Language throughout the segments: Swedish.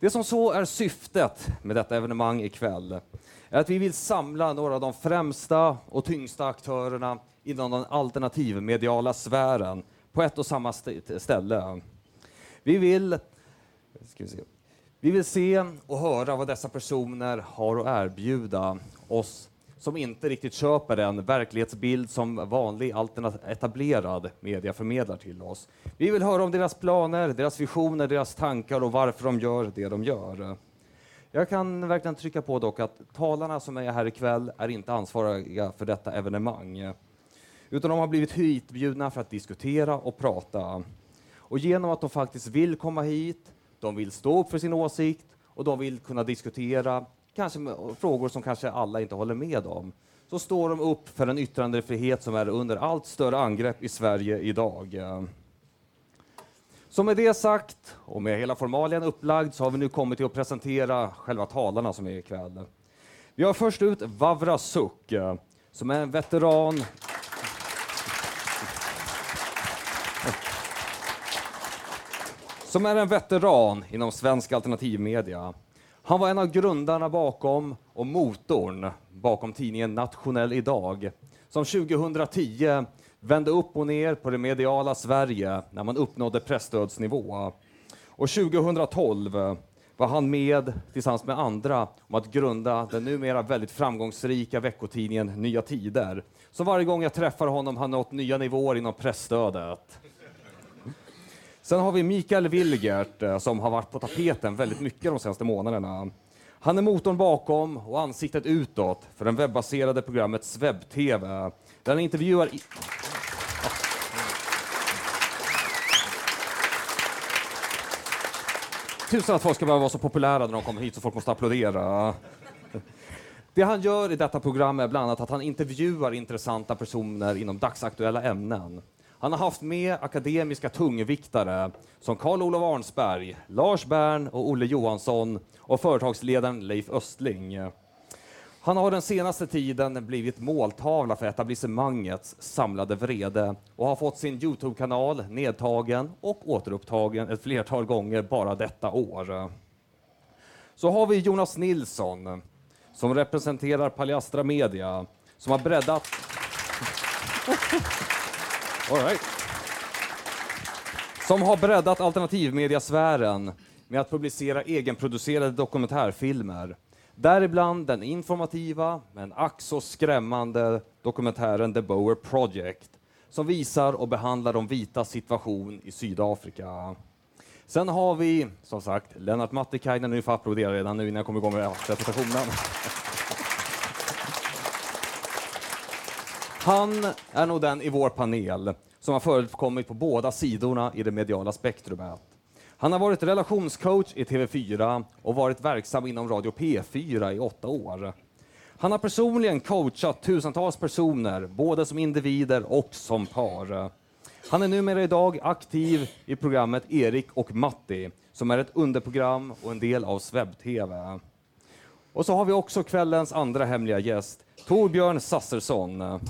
Det som så är syftet med detta evenemang ikväll är att vi vill samla några av de främsta och tyngsta aktörerna inom den alternativmediala sfären på ett och samma ställe. Vi vill, ska vi, se. vi vill se och höra vad dessa personer har att erbjuda oss som inte riktigt köper den verklighetsbild som vanlig etablerad media förmedlar till oss. Vi vill höra om deras planer, deras visioner, deras tankar och varför de gör det de gör. Jag kan verkligen trycka på dock att talarna som är här ikväll är inte ansvariga för detta evenemang, utan de har blivit hitbjudna för att diskutera och prata. Och genom att de faktiskt vill komma hit, de vill stå upp för sin åsikt och de vill kunna diskutera kanske frågor som kanske alla inte håller med om, så står de upp för en yttrandefrihet som är under allt större angrepp i Sverige idag. Så med det sagt, och med hela formalien upplagd, så har vi nu kommit till att presentera själva talarna som är ikväll. Vi har först ut Vavra Suk, som är en veteran som är en veteran inom svensk alternativmedia. Han var en av grundarna bakom och motorn bakom tidningen Nationell Idag som 2010 vände upp och ner på det mediala Sverige när man uppnådde pressstödsnivå. Och 2012 var han med tillsammans med andra om att grunda den numera väldigt framgångsrika veckotidningen Nya Tider. Så varje gång jag träffar honom har han nått nya nivåer inom pressstödet. Sen har vi Mikael Wilgert eh, som har varit på tapeten väldigt mycket de senaste månaderna. Han är motorn bakom och ansiktet utåt för det webbaserade programmet Sveb-TV där han intervjuar Tusan att folk ska behöva vara så populära när de kommer hit så folk måste applådera. Det han gör i detta program är bland annat att han intervjuar intressanta personer inom dagsaktuella ämnen. Han har haft med akademiska tungviktare som Carl-Olof Arnsberg, Lars Bern och Olle Johansson och företagsledaren Leif Östling. Han har den senaste tiden blivit måltavla för etablissemangets samlade vrede och har fått sin Youtube-kanal nedtagen och återupptagen ett flertal gånger bara detta år. Så har vi Jonas Nilsson som representerar Paljastra Media som har breddat All right. Som har breddat alternativmediasfären med att publicera egenproducerade dokumentärfilmer. Däribland den informativa, men ack så skrämmande dokumentären The Bower Project som visar och behandlar de vitas situation i Sydafrika. Sen har vi, som sagt, Lennart Mattikainen. Nu får applådera redan nu innan jag kommer igång med presentationen. Han är nog den i vår panel som har förekommit på båda sidorna i det mediala spektrumet. Han har varit relationscoach i TV4 och varit verksam inom Radio P4 i åtta år. Han har personligen coachat tusentals personer, både som individer och som par. Han är numera idag aktiv i programmet Erik och Matti, som är ett underprogram och en del av Sveb-TV. Och så har vi också kvällens andra hemliga gäst, Torbjörn Sassersson.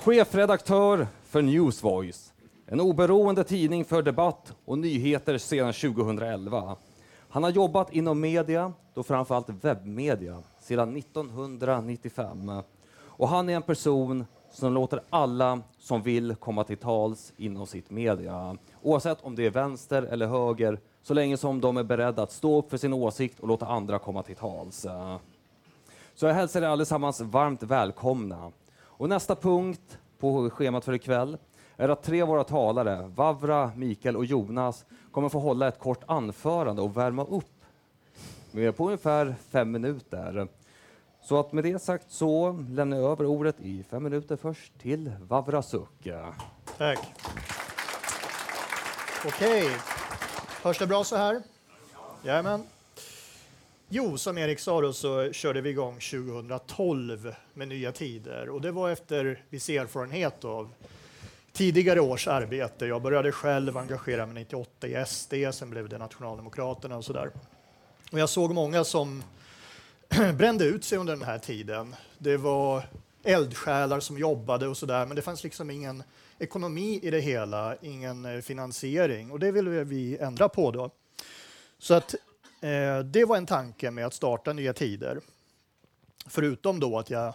Chefredaktör för Newsvoice, en oberoende tidning för debatt och nyheter sedan 2011. Han har jobbat inom media, då framförallt webbmedia, sedan 1995. Och han är en person som låter alla som vill komma till tals inom sitt media. Oavsett om det är vänster eller höger, så länge som de är beredda att stå upp för sin åsikt och låta andra komma till tals. Så jag hälsar er allesammans varmt välkomna. Och nästa punkt på schemat för ikväll är att tre av våra talare, Vavra, Mikael och Jonas, kommer få hålla ett kort anförande och värma upp på ungefär fem minuter. Så att med det sagt så lämnar jag över ordet i fem minuter först till Vavra Suk. Tack. Okej. Hörs det bra så här? Jajamän. Jo, som Erik sa då, så körde vi igång 2012 med Nya Tider och det var efter viss erfarenhet av tidigare års arbete. Jag började själv engagera mig 98 i SD, sen blev det Nationaldemokraterna och sådär. Och jag såg många som brände ut sig under den här tiden. Det var eldsjälar som jobbade och sådär, men det fanns liksom ingen ekonomi i det hela, ingen eh, finansiering och det ville vi ändra på då. Så att eh, det var en tanke med att starta Nya Tider. Förutom då att jag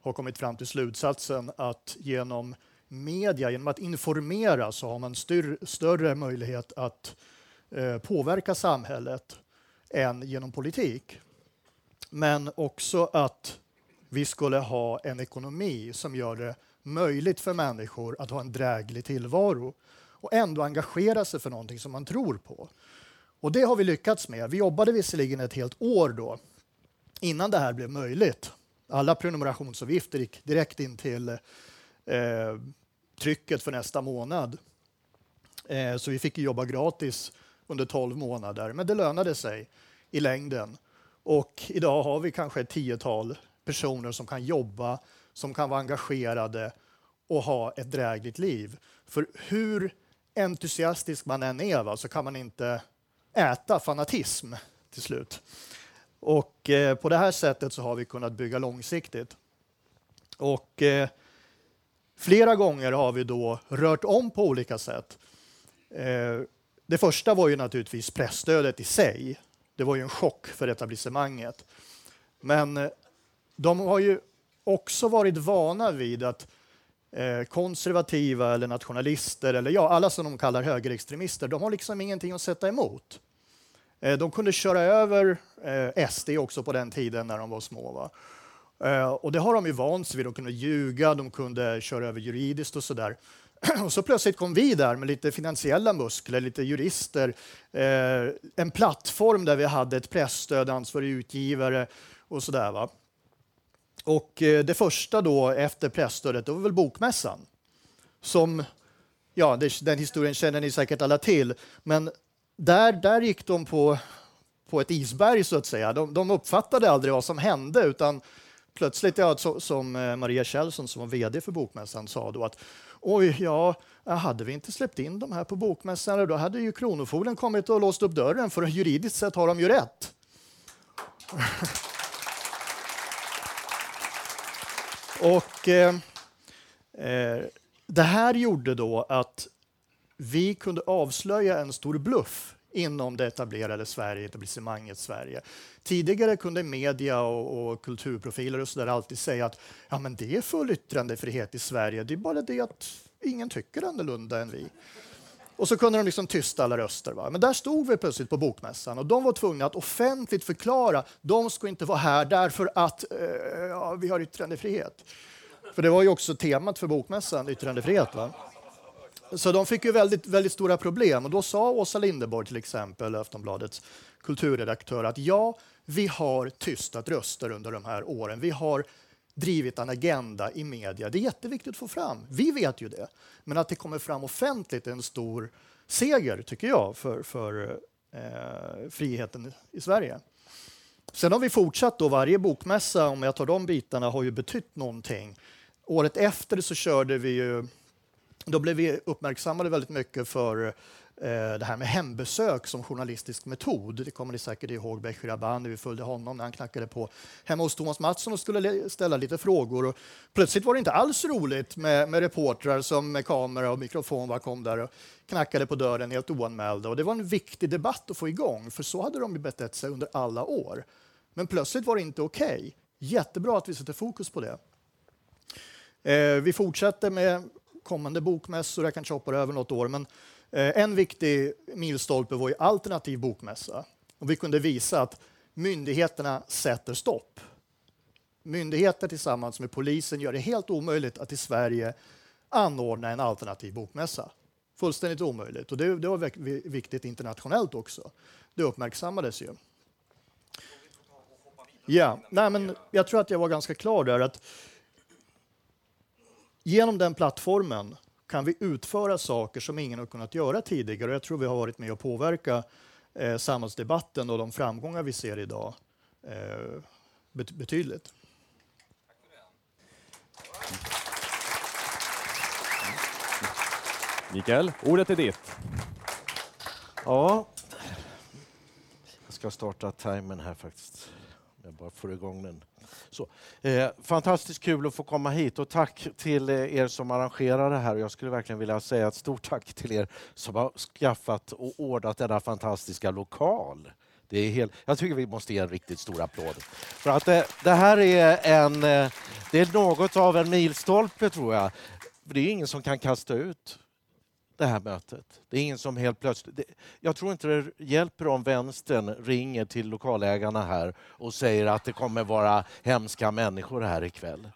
har kommit fram till slutsatsen att genom media, genom att informera så har man styr, större möjlighet att eh, påverka samhället än genom politik. Men också att vi skulle ha en ekonomi som gör det möjligt för människor att ha en dräglig tillvaro och ändå engagera sig för någonting som man tror på. Och det har vi lyckats med. Vi jobbade visserligen ett helt år då innan det här blev möjligt. Alla prenumerationsavgifter gick direkt in till eh, trycket för nästa månad. Eh, så vi fick jobba gratis under 12 månader, men det lönade sig i längden. Och idag har vi kanske ett tiotal personer som kan jobba, som kan vara engagerade och ha ett drägligt liv. För hur entusiastisk man än är va, så kan man inte äta fanatism till slut. Och eh, på det här sättet så har vi kunnat bygga långsiktigt. Och eh, flera gånger har vi då rört om på olika sätt. Eh, det första var ju naturligtvis pressstödet i sig. Det var ju en chock för etablissemanget. Men eh, de har ju också varit vana vid att eh, konservativa eller nationalister eller ja, alla som de kallar högerextremister, de har liksom ingenting att sätta emot. Eh, de kunde köra över eh, SD också på den tiden när de var små. Va? Eh, och det har de ju vant sig vid. De kunde ljuga, de kunde köra över juridiskt och sådär. Och så plötsligt kom vi där med lite finansiella muskler, lite jurister, eh, en plattform där vi hade ett pressstöd, ansvarig utgivare och sådär. Va? Och eh, det första då efter pressstödet, det var väl Bokmässan. Som, ja, den historien känner ni säkert alla till, men där, där gick de på, på ett isberg så att säga. De, de uppfattade aldrig vad som hände utan plötsligt, ja, så, som eh, Maria Kjellson som var VD för Bokmässan sa då att oj, ja, hade vi inte släppt in de här på Bokmässan då hade ju Kronofogden kommit och låst upp dörren för juridiskt sett har de ju rätt. och eh, eh, det här gjorde då att vi kunde avslöja en stor bluff inom det etablerade Sverige, etablissemanget Sverige. Tidigare kunde media och, och kulturprofiler och så där alltid säga att ja, men det är full yttrandefrihet i Sverige, det är bara det att ingen tycker annorlunda än vi. Och så kunde de liksom tysta alla röster. Va? Men där stod vi plötsligt på Bokmässan och de var tvungna att offentligt förklara de ska inte vara här därför att eh, ja, vi har yttrandefrihet. För det var ju också temat för Bokmässan, yttrandefrihet. Va? Så de fick ju väldigt, väldigt stora problem och då sa Åsa Linderborg till exempel, Aftonbladets kulturredaktör, att ja, vi har tystat röster under de här åren. Vi har drivit en agenda i media. Det är jätteviktigt att få fram. Vi vet ju det. Men att det kommer fram offentligt är en stor seger, tycker jag, för, för eh, friheten i Sverige. Sen har vi fortsatt då, varje bokmässa, om jag tar de bitarna, har ju betytt någonting. Året efter så körde vi ju då blev vi uppmärksammade väldigt mycket för Eh, det här med hembesök som journalistisk metod. Det kommer ni säkert ihåg Bechir Abani, vi följde honom när han knackade på hemma hos Thomas Mattsson och skulle ställa lite frågor. Och plötsligt var det inte alls roligt med, med reportrar som med kamera och mikrofon var kom där och knackade på dörren helt oanmälda. Och det var en viktig debatt att få igång, för så hade de betett sig under alla år. Men plötsligt var det inte okej. Okay. Jättebra att vi sätter fokus på det. Eh, vi fortsätter med kommande bokmässor, jag kanske hoppar över något år, men Eh, en viktig milstolpe var ju alternativ bokmässa. Och vi kunde visa att myndigheterna sätter stopp. Myndigheter tillsammans med polisen gör det helt omöjligt att i Sverige anordna en alternativ bokmässa. Fullständigt omöjligt. Och det, det var viktigt internationellt också. Det uppmärksammades ju. Ja, nej, men jag tror att jag var ganska klar där. att Genom den plattformen kan vi utföra saker som ingen har kunnat göra tidigare. Jag tror vi har varit med och påverka eh, samhällsdebatten och de framgångar vi ser idag eh, betydligt. Mikael, ordet är ditt. Ja, jag ska starta timern här faktiskt. Jag bara får igång den. Så, eh, fantastiskt kul att få komma hit och tack till eh, er som arrangerar det här. Jag skulle verkligen vilja säga ett stort tack till er som har skaffat och ordnat denna fantastiska lokal. Det är helt, jag tycker vi måste ge en riktigt stor applåd. För att det, det här är, en, eh, det är något av en milstolpe tror jag. Det är ingen som kan kasta ut det här mötet. Det är ingen som helt plötsligt... Det, jag tror inte det hjälper om vänstern ringer till lokalägarna här och säger att det kommer vara hemska människor här ikväll.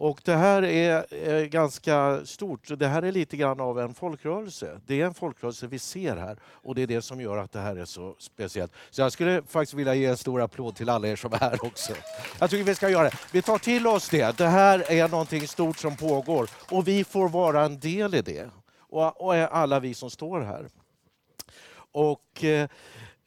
Och det här är, är ganska stort. Det här är lite grann av en folkrörelse. Det är en folkrörelse vi ser här och det är det som gör att det här är så speciellt. Så jag skulle faktiskt vilja ge en stor applåd till alla er som är här också. Jag tycker vi ska göra det. Vi tar till oss det. Det här är någonting stort som pågår och vi får vara en del i det och, och alla vi som står här. Och eh,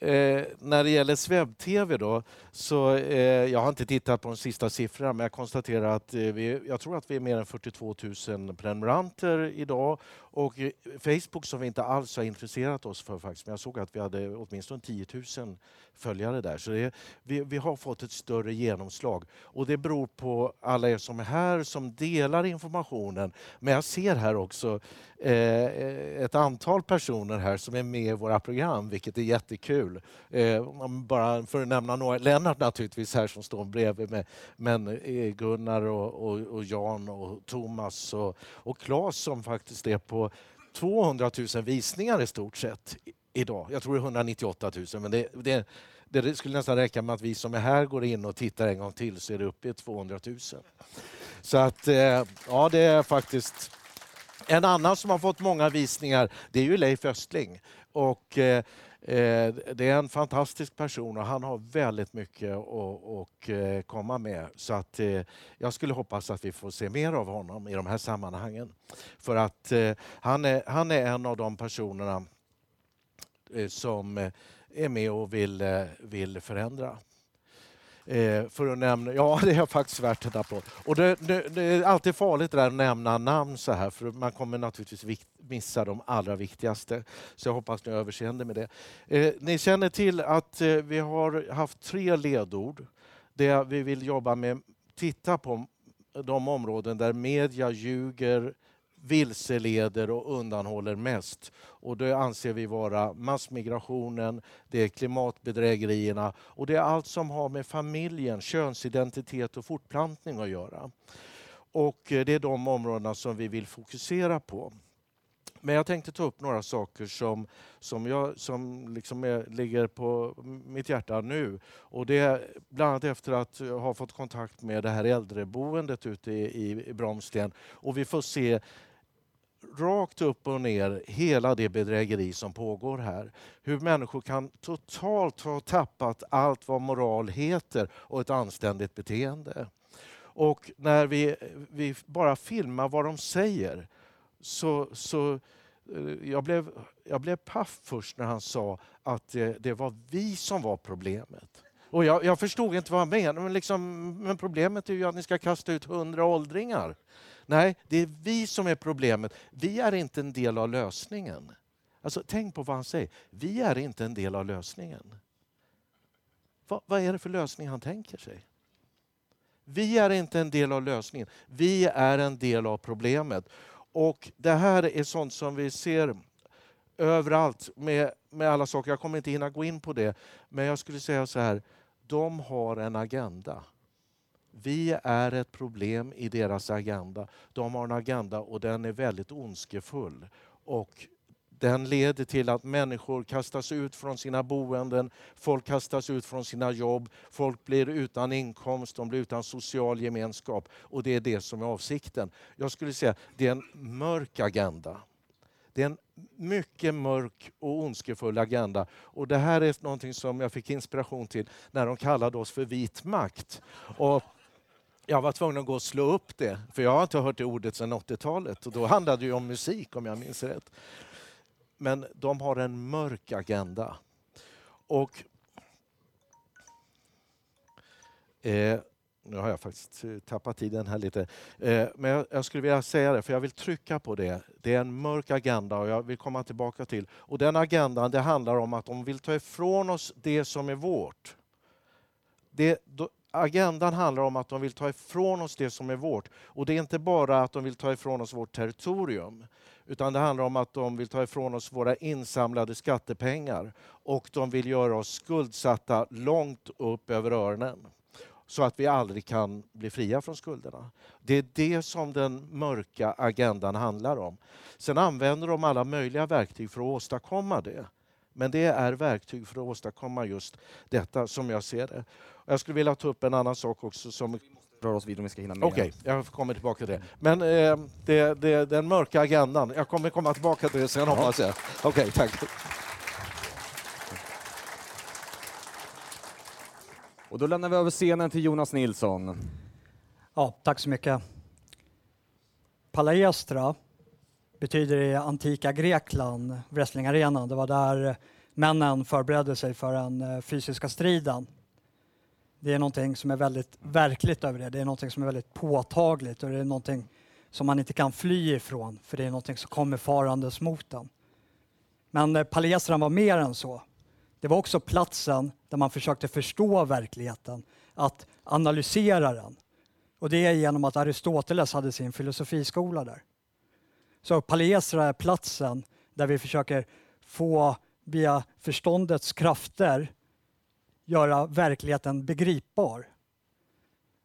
Eh, när det gäller SWEB-TV då, så eh, jag har inte tittat på de sista siffrorna, men jag konstaterar att eh, vi, jag tror att vi är mer än 42 000 prenumeranter idag. Och eh, Facebook som vi inte alls har intresserat oss för faktiskt, men jag såg att vi hade åtminstone 10 000 följare där. Så det, vi, vi har fått ett större genomslag och det beror på alla er som är här som delar informationen. Men jag ser här också eh, ett antal personer här som är med i våra program, vilket är jättekul. Eh, bara för att nämna några, Lennart naturligtvis här som står bredvid mig, men eh, Gunnar och, och, och, Jan och Thomas och, och Claes som faktiskt är på 200 000 visningar i stort sett idag. Jag tror det är 198 000, men det, det, det skulle nästan räcka med att vi som är här går in och tittar en gång till så är det uppe i 200 000. Så att, eh, ja det är faktiskt... En annan som har fått många visningar det är ju Leif Östling. Och, eh, Eh, det är en fantastisk person och han har väldigt mycket att eh, komma med. Så att eh, jag skulle hoppas att vi får se mer av honom i de här sammanhangen. För att han är, han är en av de personerna som är med och vill, vill förändra. Eh, för att nämna, ja det är faktiskt värt en applåd. Och det, det, det, är alltid farligt där att nämna namn så här för man kommer naturligtvis missa de allra viktigaste. Så jag hoppas ni har överseende med det. Eh, ni känner till att eh, vi har haft tre ledord Det vi vill jobba med, titta på de områden där media ljuger, vilseleder och undanhåller mest. Och det anser vi vara massmigrationen, det är klimatbedrägerierna och det är allt som har med familjen, könsidentitet och fortplantning att göra. Och eh, det är de områdena som vi vill fokusera på. Men jag tänkte ta upp några saker som, som, jag, som liksom är, ligger på mitt hjärta nu. Och det är bland annat efter att ha fått kontakt med det här äldreboendet ute i, i Bromsten. Och vi får se rakt upp och ner hela det bedrägeri som pågår här. Hur människor kan totalt ha tappat allt vad moral heter och ett anständigt beteende. Och när vi, vi bara filmar vad de säger så, så eh, jag blev, jag blev paff först när han sa att det, det var vi som var problemet. Och jag, jag förstod inte vad han menade, men, liksom, men problemet är ju att ni ska kasta ut hundra åldringar. Nej, det är vi som är problemet. Vi är inte en del av lösningen. Alltså, tänk på vad han säger. Vi är inte en del av lösningen. Va, vad är det för lösning han tänker sig? Vi är inte en del av lösningen. Vi är en del av problemet. Och Det här är sånt som vi ser överallt med, med alla saker. Jag kommer inte hinna gå in på det, men jag skulle säga så här. De har en agenda. Vi är ett problem i deras agenda. De har en agenda och den är väldigt ondskefull. Och den leder till att människor kastas ut från sina boenden, folk kastas ut från sina jobb, folk blir utan inkomst, de blir utan social gemenskap. Och det är det som är avsikten. Jag skulle säga det är en mörk agenda. Det är en mycket mörk och ondskefull agenda. Och det här är någonting som jag fick inspiration till när de kallade oss för vit makt. Och jag var tvungen att gå och slå upp det, för jag har inte hört det ordet sedan 80-talet. Och då handlade det om musik, om jag minns rätt. Men de har en mörk agenda. Och eh, nu har jag faktiskt eh, tappat tiden här lite. Eh, men jag, jag, skulle vilja säga det, för jag vill trycka på det. Det är en mörk agenda och jag vill komma tillbaka till. Och den agendan det handlar om att de vill ta ifrån oss det som är vårt. Det, agendan handlar om att de vill ta ifrån oss det som är vårt. Och det är inte bara att de vill ta ifrån oss vårt territorium, utan det handlar om att de vill ta ifrån oss våra insamlade skattepengar och de vill göra oss skuldsatta långt upp över öronen så att vi aldrig kan bli fria från skulderna. Det är det som den mörka agendan handlar om. Sen använder de alla möjliga verktyg för att åstadkomma det. Men det är verktyg för att åstadkomma just detta som jag ser det. Jag skulle vilja ta upp en annan sak också som Rör oss vidare om vi ska hinna med. Okej, okay, jag kommer tillbaka till det. Men eh, det, det, den mörka agendan, jag kommer komma tillbaka till det sen ja. hoppas jag. Okej, okay, tack. Och då lämnar vi över scenen till Jonas Nilsson. Ja, tack så mycket. Palaestra betyder i antika Grekland wrestlingarenan. Det var där männen förberedde sig för den eh, fysiska striden. Det är någonting som är väldigt verkligt över det. Det är någonting som är väldigt påtagligt och det är någonting som man inte kan fly ifrån för det är någonting som kommer farandes mot den. Men eh, Palestran var mer än så. Det var också platsen där man försökte förstå verkligheten, att analysera den. Och det är genom att Aristoteles hade sin filosofiskola där. Så Palestra är platsen där vi försöker få via förståndets krafter göra verkligheten begripbar.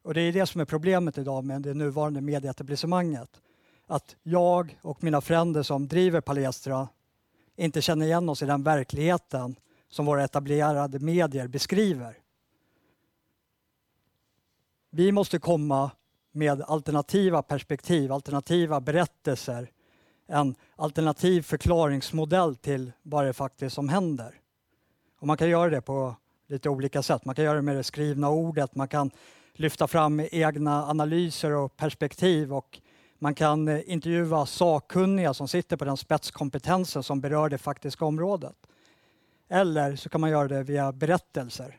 Och det är det som är problemet idag med det nuvarande medieetablissemanget. Att jag och mina fränder som driver Palestra inte känner igen oss i den verkligheten som våra etablerade medier beskriver. Vi måste komma med alternativa perspektiv, alternativa berättelser, en alternativ förklaringsmodell till vad det faktiskt som händer. Och man kan göra det på lite olika sätt. Man kan göra det med det skrivna ordet, man kan lyfta fram egna analyser och perspektiv och man kan eh, intervjua sakkunniga som sitter på den spetskompetensen som berör det faktiska området. Eller så kan man göra det via berättelser.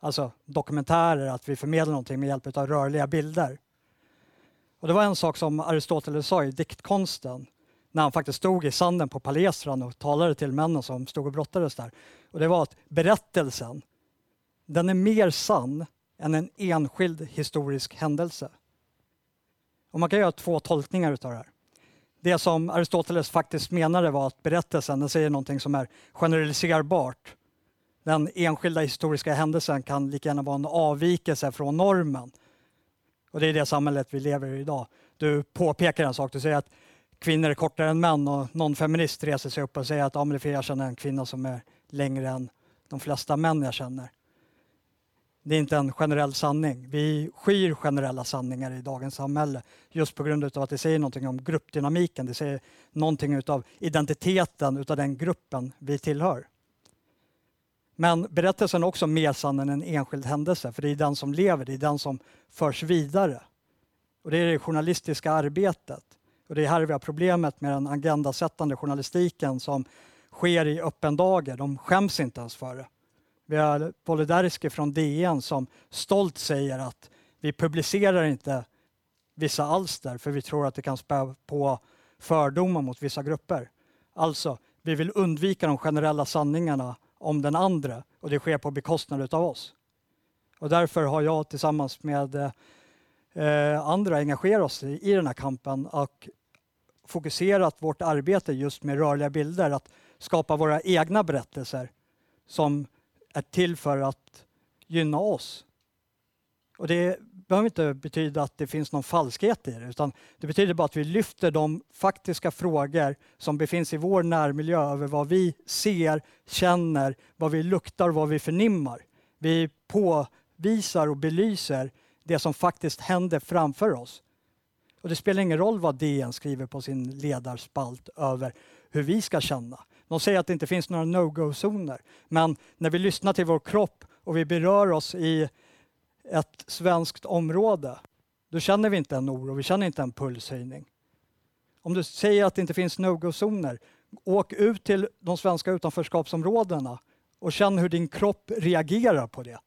Alltså dokumentärer, att vi förmedlar någonting med hjälp av rörliga bilder. Och det var en sak som Aristoteles sa i diktkonsten när han faktiskt stod i sanden på Palestran och talade till männen som stod och brottades där. Och det var att berättelsen, den är mer sann än en enskild historisk händelse. Och man kan göra två tolkningar utav det här. Det som Aristoteles faktiskt menade var att berättelsen den säger någonting som är generaliserbart. Den enskilda historiska händelsen kan lika gärna vara en avvikelse från normen. Och det är det samhället vi lever i idag. Du påpekar en sak, du säger att kvinnor är kortare än män och någon feminist reser sig upp och säger att ja, men jag känner en kvinna som är längre än de flesta män jag känner. Det är inte en generell sanning. Vi skyr generella sanningar i dagens samhälle just på grund av att det säger någonting om gruppdynamiken. Det säger någonting av identiteten utav den gruppen vi tillhör. Men berättelsen är också mer sann än en enskild händelse för det är den som lever, det är den som förs vidare. Och det är det journalistiska arbetet. Och det är här vi har problemet med den agendasättande journalistiken som sker i öppen dager. De skäms inte ens för det. Vi har Wolodarski från DN som stolt säger att vi publicerar inte vissa alster för vi tror att det kan spä på fördomar mot vissa grupper. Alltså, vi vill undvika de generella sanningarna om den andra och det sker på bekostnad av oss. Och därför har jag tillsammans med eh, andra engagerat oss i, i den här kampen och fokuserat vårt arbete just med rörliga bilder, att skapa våra egna berättelser som är till för att gynna oss. Och det behöver inte betyda att det finns någon falskhet i det, utan det betyder bara att vi lyfter de faktiska frågor som befinns i vår närmiljö över vad vi ser, känner, vad vi luktar, vad vi förnimmar. Vi påvisar och belyser det som faktiskt händer framför oss. Och det spelar ingen roll vad DN skriver på sin ledarspalt över hur vi ska känna. De säger att det inte finns några no-go-zoner. Men när vi lyssnar till vår kropp och vi berör oss i ett svenskt område, då känner vi inte en oro, vi känner inte en pulshöjning. Om du säger att det inte finns no-go-zoner, åk ut till de svenska utanförskapsområdena och känn hur din kropp reagerar på det.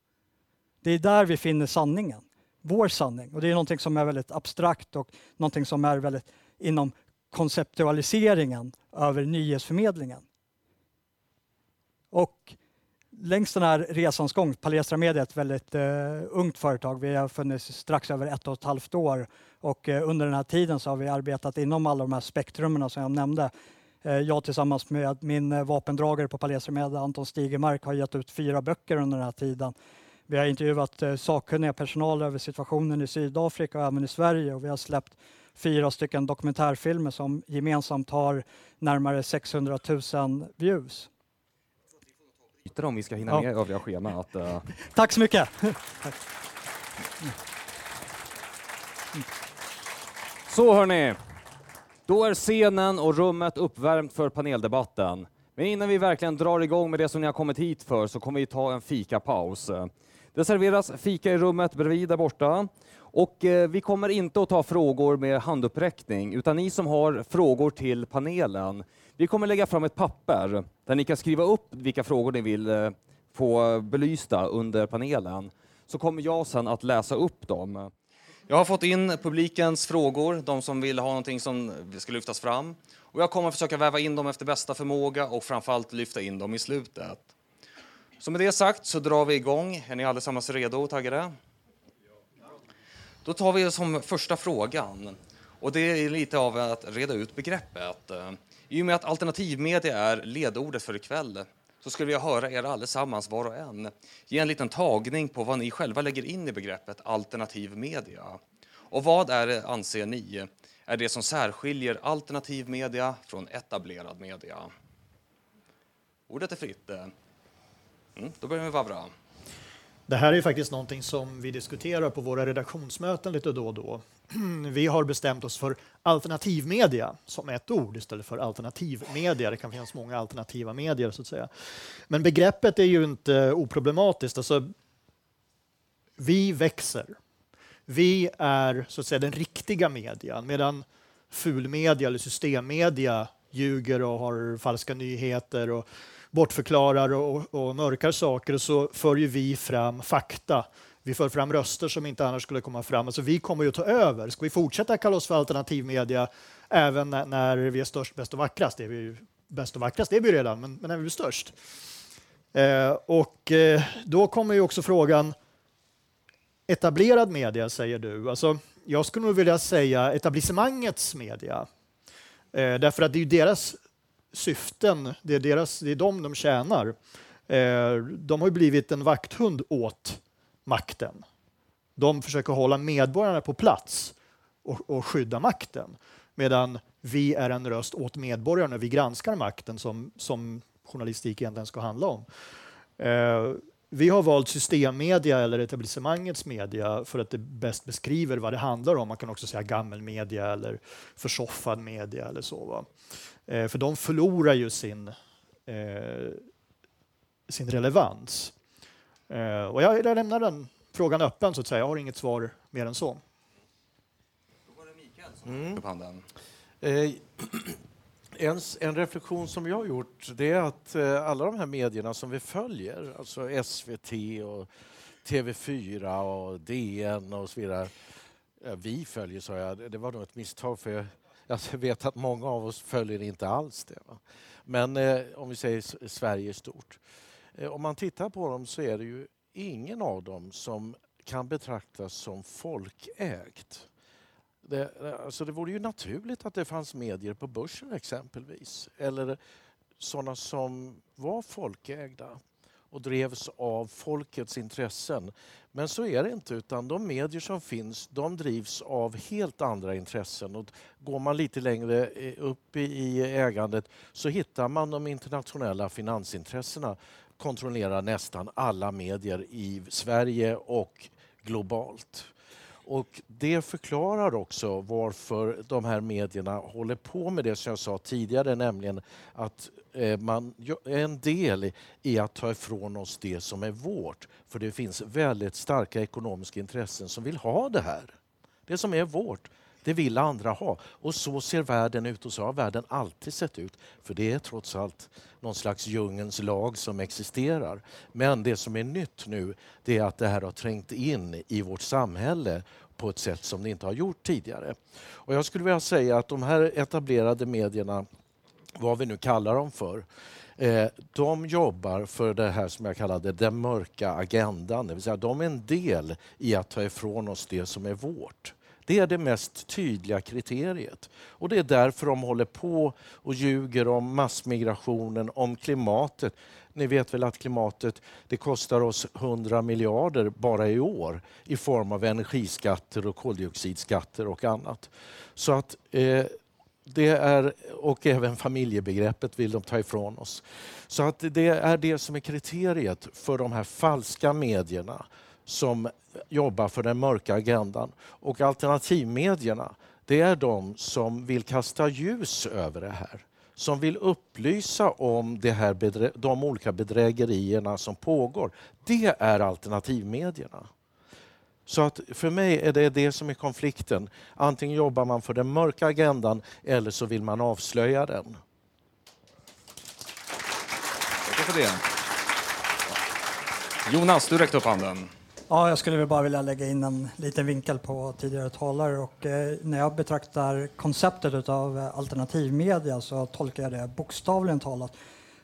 Det är där vi finner sanningen, vår sanning. Och det är någonting som är väldigt abstrakt och någonting som är väldigt inom konceptualiseringen över nyhetsförmedlingen. Och längs den här resans gång, Palestra Media är ett väldigt eh, ungt företag. Vi har funnits strax över ett och ett halvt år och eh, under den här tiden så har vi arbetat inom alla de här spektrumen som jag nämnde. Eh, jag tillsammans med min eh, vapendragare på Palestra Media, Anton Stigemark, har gett ut fyra böcker under den här tiden. Vi har intervjuat sakkunniga personal över situationen i Sydafrika och även i Sverige och vi har släppt fyra stycken dokumentärfilmer som gemensamt har närmare 600 000 views bryta om vi ska hinna ja. med övriga schemat. Uh... Tack så mycket. Så hörni, då är scenen och rummet uppvärmt för paneldebatten. Men innan vi verkligen drar igång med det som ni har kommit hit för så kommer vi ta en fikapaus. Det serveras fika i rummet bredvid där borta och eh, vi kommer inte att ta frågor med handuppräckning utan ni som har frågor till panelen vi kommer lägga fram ett papper där ni kan skriva upp vilka frågor ni vill eh, få belysta under panelen. Så kommer jag sen att läsa upp dem. Jag har fått in publikens frågor, de som vill ha någonting som ska lyftas fram. Och jag kommer försöka väva in dem efter bästa förmåga och framförallt lyfta in dem i slutet. Så med det sagt så drar vi igång. Är ni allesammans redo och taggade? Då tar vi som första frågan. Och det är lite av att reda ut begreppet. I och med att alternativmedia är ledordet för ikväll så skulle jag höra er allesammans, var och en, ge en liten tagning på vad ni själva lägger in i begreppet alternativ media. Och vad är det, anser ni, är det som särskiljer alternativ media från etablerad media? Ordet är fritt. Mm, då börjar vi med Vavra. Det här är faktiskt någonting som vi diskuterar på våra redaktionsmöten lite då och då. Vi har bestämt oss för alternativmedia som ett ord istället för alternativmedia. Det kan finnas många alternativa medier så att säga. Men begreppet är ju inte oproblematiskt. Alltså, vi växer. Vi är så att säga den riktiga median medan fulmedia eller systemmedia ljuger och har falska nyheter och bortförklarar och, och mörkar saker så för ju vi fram fakta. Vi för fram röster som inte annars skulle komma fram. Alltså vi kommer ju att ta över. Ska vi fortsätta kalla oss för alternativmedia även när, när vi är störst, bäst och vackrast? Det är vi ju, bäst och vackrast det är vi redan, men, men när vi är störst. Eh, och eh, då kommer ju också frågan etablerad media, säger du. Alltså, jag skulle nog vilja säga etablissemangets media. Eh, därför att det är ju deras syften, det är, deras, det är dem de tjänar. Eh, de har blivit en vakthund åt makten. De försöker hålla medborgarna på plats och, och skydda makten medan vi är en röst åt medborgarna. Vi granskar makten som, som journalistik egentligen ska handla om. Eh, vi har valt systemmedia eller etablissemangets media för att det bäst beskriver vad det handlar om. Man kan också säga gammelmedia eller försoffad media eller så. Va? Eh, för de förlorar ju sin, eh, sin relevans. Eh, och jag, jag lämnar den frågan öppen så att säga. Jag har inget svar mer än så. Då var det Mikael som mm. upp handen. Eh, en, en, reflektion som jag har gjort det är att eh, alla de här medierna som vi följer, alltså SVT och TV4 och DN och så vidare. Vi följer, sa jag. Det var nog ett misstag för jag, vet att många av oss följer inte alls det. Va? Men eh, om vi säger Sverige stort. Eh, om man tittar på dem så är det ju ingen av dem som kan betraktas som folkägt. Det, eh, alltså det vore ju naturligt att det fanns medier på börsen exempelvis. Eller sådana som var folkägda och drevs av folkets intressen. Men så är det inte, utan de medier som finns de drivs av helt andra intressen. Och går man lite längre eh, upp i ägandet så hittar man de internationella finansintressena kontrollerar nästan alla medier i Sverige och globalt. Och Det förklarar också varför de här medierna håller på med det som jag sa tidigare, nämligen att Eh, man är en del i att ta ifrån oss det som är vårt. För det finns väldigt starka ekonomiska intressen som vill ha det här. Det som är vårt, det vill andra ha. Och så ser världen ut och så har världen alltid sett ut. För det är trots allt någon slags djungens lag som existerar. Men det som är nytt nu det är att det här har trängt in i vårt samhälle på ett sätt som det inte har gjort tidigare. Och jag skulle vilja säga att de här etablerade medierna, vad vi nu kallar dem för, Eh, de jobbar för det här som jag kallade den mörka agendan, det vill säga de är en del i att ta ifrån oss det som är vårt. Det är det mest tydliga kriteriet. Och det är därför de håller på och ljuger om massmigrationen, om klimatet. Ni vet väl att klimatet det kostar oss 100 miljarder bara i år i form av energiskatter och koldioxidskatter och annat. Så att eh, det är, och även familjebegreppet vill de ta ifrån oss. Så att det är det som är kriteriet för de här falska medierna som jobbar för den mörka agendan. Och alternativmedierna, det är de som vill kasta ljus över det här. Som vill upplysa om det här de olika bedrägerierna som pågår. Det är alternativmedierna. Så att för mig är det det som är konflikten. Antingen jobbar man för den mörka agendan eller så vill man avslöja den. Tack för det. Jonas, du räckte upp handen. Ja, jag skulle bara vilja lägga in en liten vinkel på tidigare talare. Och, eh, när jag betraktar konceptet av eh, alternativmedia så tolkar jag det bokstavligen talat.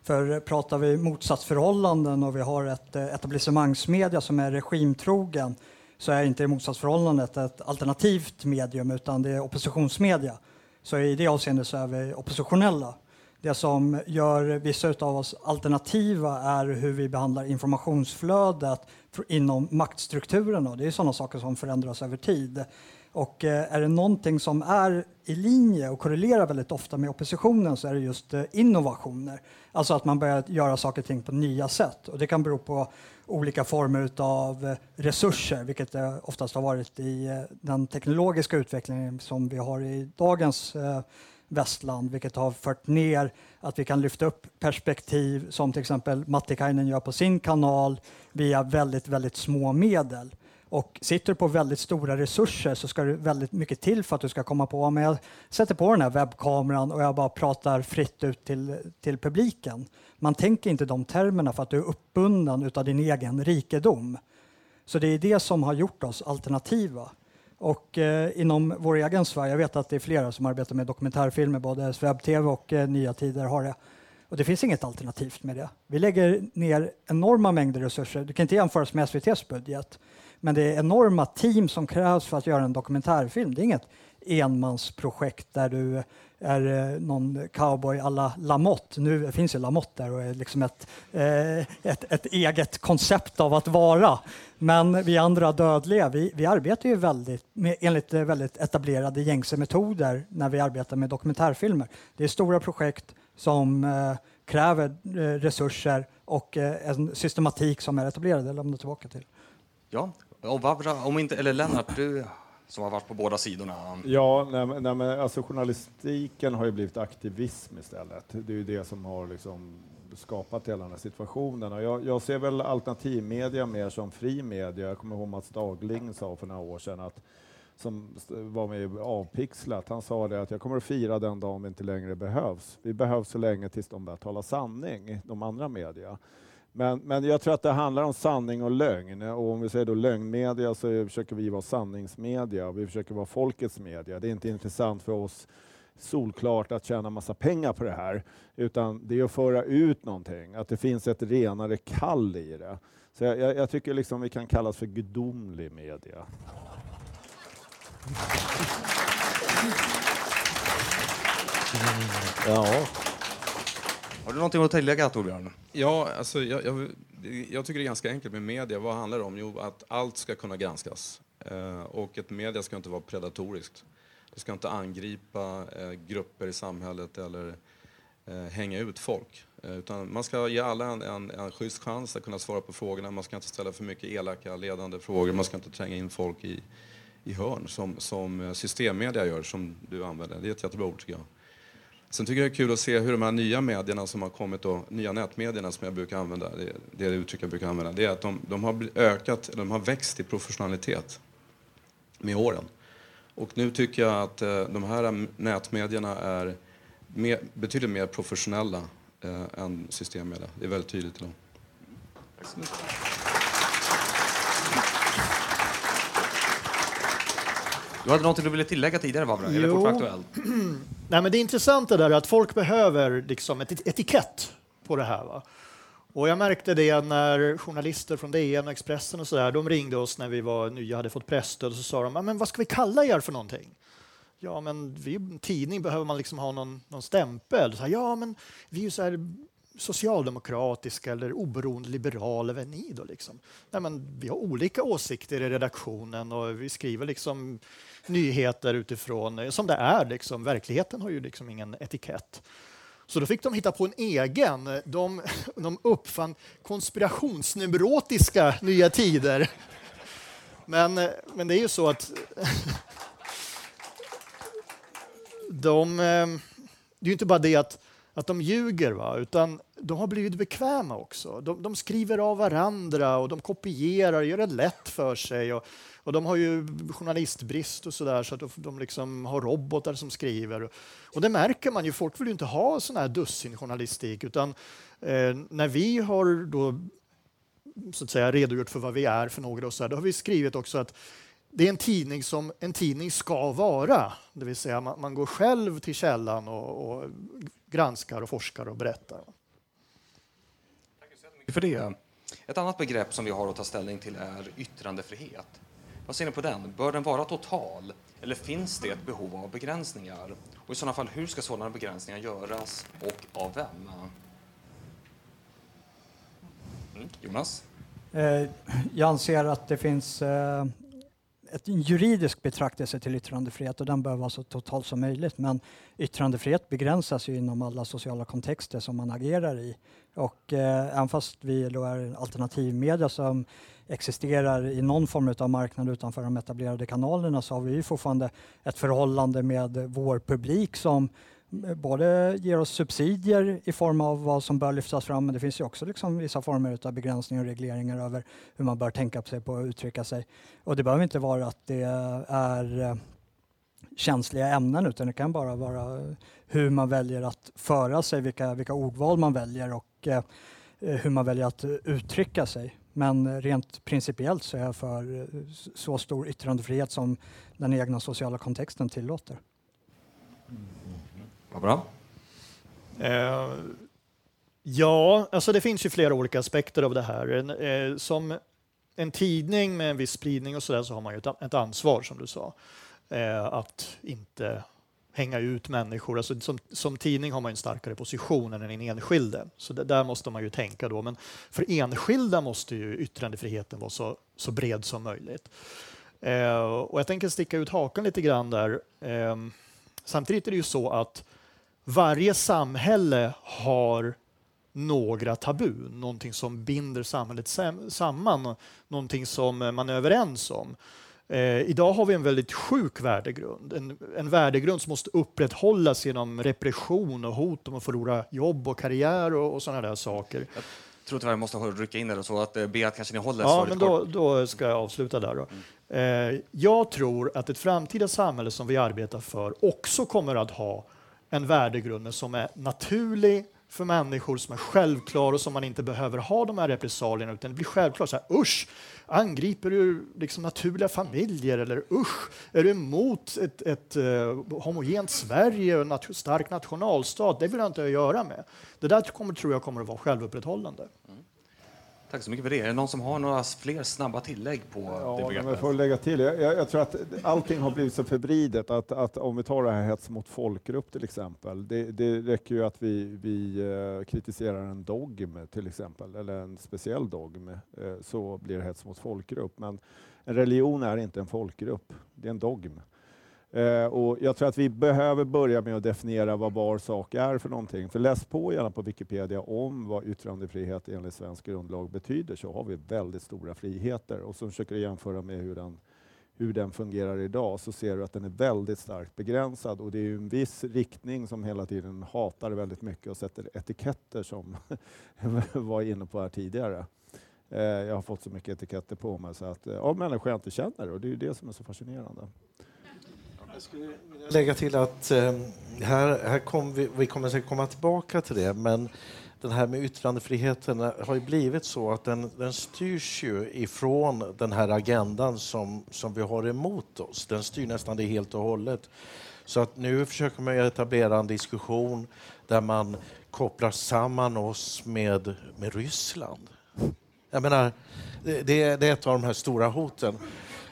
För pratar vi motsatsförhållanden och vi har ett eh, etablissemangsmedia som är regimtrogen så är inte motsatsförhållandet ett alternativt medium utan det är oppositionsmedia. Så i det avseendet så är vi oppositionella. Det som gör vissa av oss alternativa är hur vi behandlar informationsflödet inom maktstrukturerna. Det är sådana saker som förändras över tid. Och eh, är det någonting som är i linje och korrelerar väldigt ofta med oppositionen så är det just eh, innovationer. Alltså att man börjar göra saker och ting på nya sätt. Och det kan bero på olika former av eh, resurser, vilket det oftast har varit i den teknologiska utvecklingen som vi har i dagens västland, vilket har fört ner att vi kan lyfta upp perspektiv som till exempel Mattikainen gör på sin kanal via väldigt, väldigt små medel. Och sitter du på väldigt stora resurser så ska det väldigt mycket till för att du ska komma på men jag sätter på den här webbkameran och jag bara pratar fritt ut till, till publiken. Man tänker inte de termerna för att du är uppbunden av din egen rikedom. Så det är det som har gjort oss alternativa. Och eh, inom vår egen Sverige, jag vet att det är flera som arbetar med dokumentärfilmer, både webb-tv och eh, Nya Tider har det. Och det finns inget alternativt med det. Vi lägger ner enorma mängder resurser. Du kan inte jämföras med SVTs budget. Men det är enorma team som krävs för att göra en dokumentärfilm. Det är inget enmansprojekt där du är eh, någon cowboy alla Lamotte. Nu finns ju Lamotte där och är liksom ett, eh, ett, ett, eget koncept av att vara. Men vi andra dödliga, vi, vi arbetar ju väldigt, med, enligt eh, väldigt etablerade gängse metoder när vi arbetar med dokumentärfilmer. Det är stora projekt som kräver resurser och en systematik som är etablerad. det lämnar tillbaka till. Ja, och Vavra, om inte, eller Lennart, du som har varit på båda sidorna. Ja, nej, nej, men alltså journalistiken har ju blivit aktivism istället. Det är ju det som har liksom skapat hela den här situationen. Och jag, jag ser väl alternativmedia mer som fri media. Jag kommer ihåg Mats Dagling sa för några år sedan att som var med i Avpixlat, han sa det att jag kommer att fira den dagen vi inte längre behövs. Vi behövs så länge tills de börjar tala sanning, de andra media. Men, men jag tror att det handlar om sanning och lögn. Och om vi säger då lögnmedia så försöker vi vara sanningsmedia. Vi försöker vara folkets media. Det är inte intressant för oss solklart att tjäna massa pengar på det här, utan det är att föra ut någonting, att det finns ett renare kall i det. Så jag, jag, jag tycker liksom vi kan kallas för gudomlig media. Ja. Har du någonting att tillägga, Torbjörn? Ja, alltså, jag, jag, jag, tycker det är ganska enkelt med media. Vad handlar det om? Jo, att allt ska kunna granskas. Eh, och ett media ska inte vara predatoriskt. Det ska inte angripa eh, grupper i samhället eller eh, hänga ut folk. Eh, utan man ska ge alla en, en, en schysst chans att kunna svara på frågorna. Man ska inte ställa för mycket elaka, ledande frågor. Man ska inte tränga in folk i, i hörn som, som eh, systemmedia gör, som du använder. Det är ett jättebra ord, tycker jag. Sen tycker jag det är kul att se hur de här nya medierna som har kommit, då, nya nätmedierna som jag brukar använda, det, det är uttryck jag brukar använda, det är att de, de, har ökat, de har växt i professionalitet med åren. Och nu tycker jag att eh, de här mm, nätmedierna är mer, betydligt mer professionella eh, än systemmedia. Det är väldigt tydligt idag. Tack så mycket. Du hade något du ville tillägga tidigare, Barbara? Eller fortfarande aktuellt? Nej, men det intressanta där är att folk behöver liksom ett etikett på det här. Va? Och jag märkte det när journalister från DN och Expressen och så där, de ringde oss när vi var nya, hade fått pressstöd och så sa de, men vad ska vi kalla er för någonting? Ja, men vi är en tidning, behöver man liksom ha någon, någon stämpel? Så här, ja, men vi är så här socialdemokratiska eller oberoende liberala, vad är ni då? Liksom? Nej, men vi har olika åsikter i redaktionen och vi skriver liksom nyheter utifrån eh, som det är. Liksom. Verkligheten har ju liksom ingen etikett. Så då fick de hitta på en egen. De, de uppfann konspirationsneurotiska Nya Tider. Men, eh, men det är ju så att de, eh, det är ju inte bara det att, att de ljuger, va? utan de har blivit bekväma också. De, de skriver av varandra och de kopierar, gör det lätt för sig. Och, och de har ju journalistbrist och sådär så att de liksom har robotar som skriver. Och det märker man ju, folk vill ju inte ha sån här dussinjournalistik utan eh, när vi har då så att säga redogjort för vad vi är för några och så här, då har vi skrivit också att det är en tidning som en tidning ska vara. Det vill säga man, man går själv till källan och, och granskar och forskar och berättar. Tack så mycket för det. Ett annat begrepp som vi har att ta ställning till är yttrandefrihet. Vad ser ni på den? Bör den vara total eller finns det ett behov av begränsningar? Och i sådana fall, hur ska sådana begränsningar göras och av vem? Mm, Jonas? Eh, jag anser att det finns eh, ett juridisk betraktelse till yttrandefrihet och den bör vara så total som möjligt. Men yttrandefrihet begränsas ju inom alla sociala kontexter som man agerar i. Och eh, även fast vi då är alternativmedia som existerar i någon form av marknad utanför de etablerade kanalerna så har vi fortfarande ett förhållande med vår publik som både ger oss subsidier i form av vad som bör lyftas fram men det finns ju också liksom vissa former av begränsningar och regleringar över hur man bör tänka sig på att uttrycka sig. Och det behöver inte vara att det är eh, känsliga ämnen utan det kan bara vara hur man väljer att föra sig, vilka, vilka ordval man väljer och eh, hur man väljer att uttrycka sig. Men rent principiellt så är jag för eh, så stor yttrandefrihet som den egna sociala kontexten tillåter. Mm. Vad bra. Eh, ja, alltså det finns ju flera olika aspekter av det här. En, eh, som en tidning med en viss spridning och så där så har man ju ett, ett ansvar som du sa. Eh, att inte hänga ut människor. Alltså som, som tidning har man en starkare position än en enskilde. Så det, där måste man ju tänka då. Men för enskilda måste ju yttrandefriheten vara så, så bred som möjligt. Eh, och jag tänker sticka ut hakan lite grann där. Eh, samtidigt är det ju så att varje samhälle har några tabun, någonting som binder samhället samman, någonting som man är överens om. Eh, idag har vi en väldigt sjuk värdegrund, en, en värdegrund som måste upprätthållas genom repression och hot om att förlora jobb och karriär och, och sådana där saker. Jag tror tyvärr jag måste rycka in där så att eh, Beat kanske ni håller Ja, men då, då, ska jag avsluta där. Då. Mm. Eh, jag tror att ett framtida samhälle som vi arbetar för också kommer att ha en värdegrund som är naturlig för människor som är självklar och som man inte behöver ha de här repressalierna utan det blir självklart. Så här, usch, angriper du liksom naturliga familjer eller usch, är du emot ett, ett uh, homogent Sverige och en nat stark nationalstat? Det vill jag inte göra med. Det där kommer, tror jag kommer att vara självupprätthållande. Mm. Tack så mycket för det. Är det någon som har några fler snabba tillägg på ja, det begreppet? Jag får lägga till. Jag, jag, jag, tror att allting har blivit så förvridet att, att om vi tar det här hets mot folkgrupp till exempel. Det, det räcker ju att vi, vi uh, kritiserar en dogm till exempel, eller en speciell dogm, uh, så blir det hets mot folkgrupp. Men en religion är inte en folkgrupp, det är en dogm. Eh, och jag tror att vi behöver börja med att definiera vad var sak är för någonting. För läs på gärna på Wikipedia om vad yttrandefrihet enligt svensk grundlag betyder så har vi väldigt stora friheter. Och så försöker du jämföra med hur den, hur den fungerar idag så ser du att den är väldigt starkt begränsad och det är en viss riktning som hela tiden hatar väldigt mycket och sätter etiketter som jag var inne på här tidigare. Eh, jag har fått så mycket etiketter på mig så att, eh, av människor jag inte känner och det är det som är så fascinerande. Jag skulle lägga till att eh, här, här kom vi, vi kommer säkert komma tillbaka till det, men den här med yttrandefriheten eh, har ju blivit så att den, den styrs ju ifrån den här agendan som, som vi har emot oss. Den styr nästan det helt och hållet. Så att nu försöker man etablera en diskussion där man kopplar samman oss med, med Ryssland. Jag menar, det, det är ett av de här stora hoten.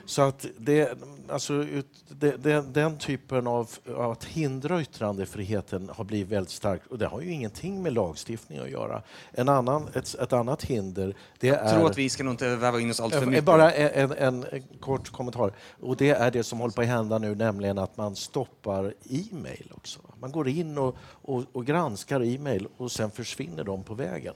Så att det, alltså, det, det, den typen av, att hindra yttrandefriheten har blivit väldigt starkt och det har ju ingenting med lagstiftning att göra. En annan, ett, ett annat hinder det Jag är... tror att vi ska nog inte väva in oss allt för Eh, mycket. Bara en, en, en kort kommentar. Och det är det som håller på att hända nu, nämligen att man stoppar e-mail också. Man går in och, och, och granskar e-mail och sen försvinner de på vägen.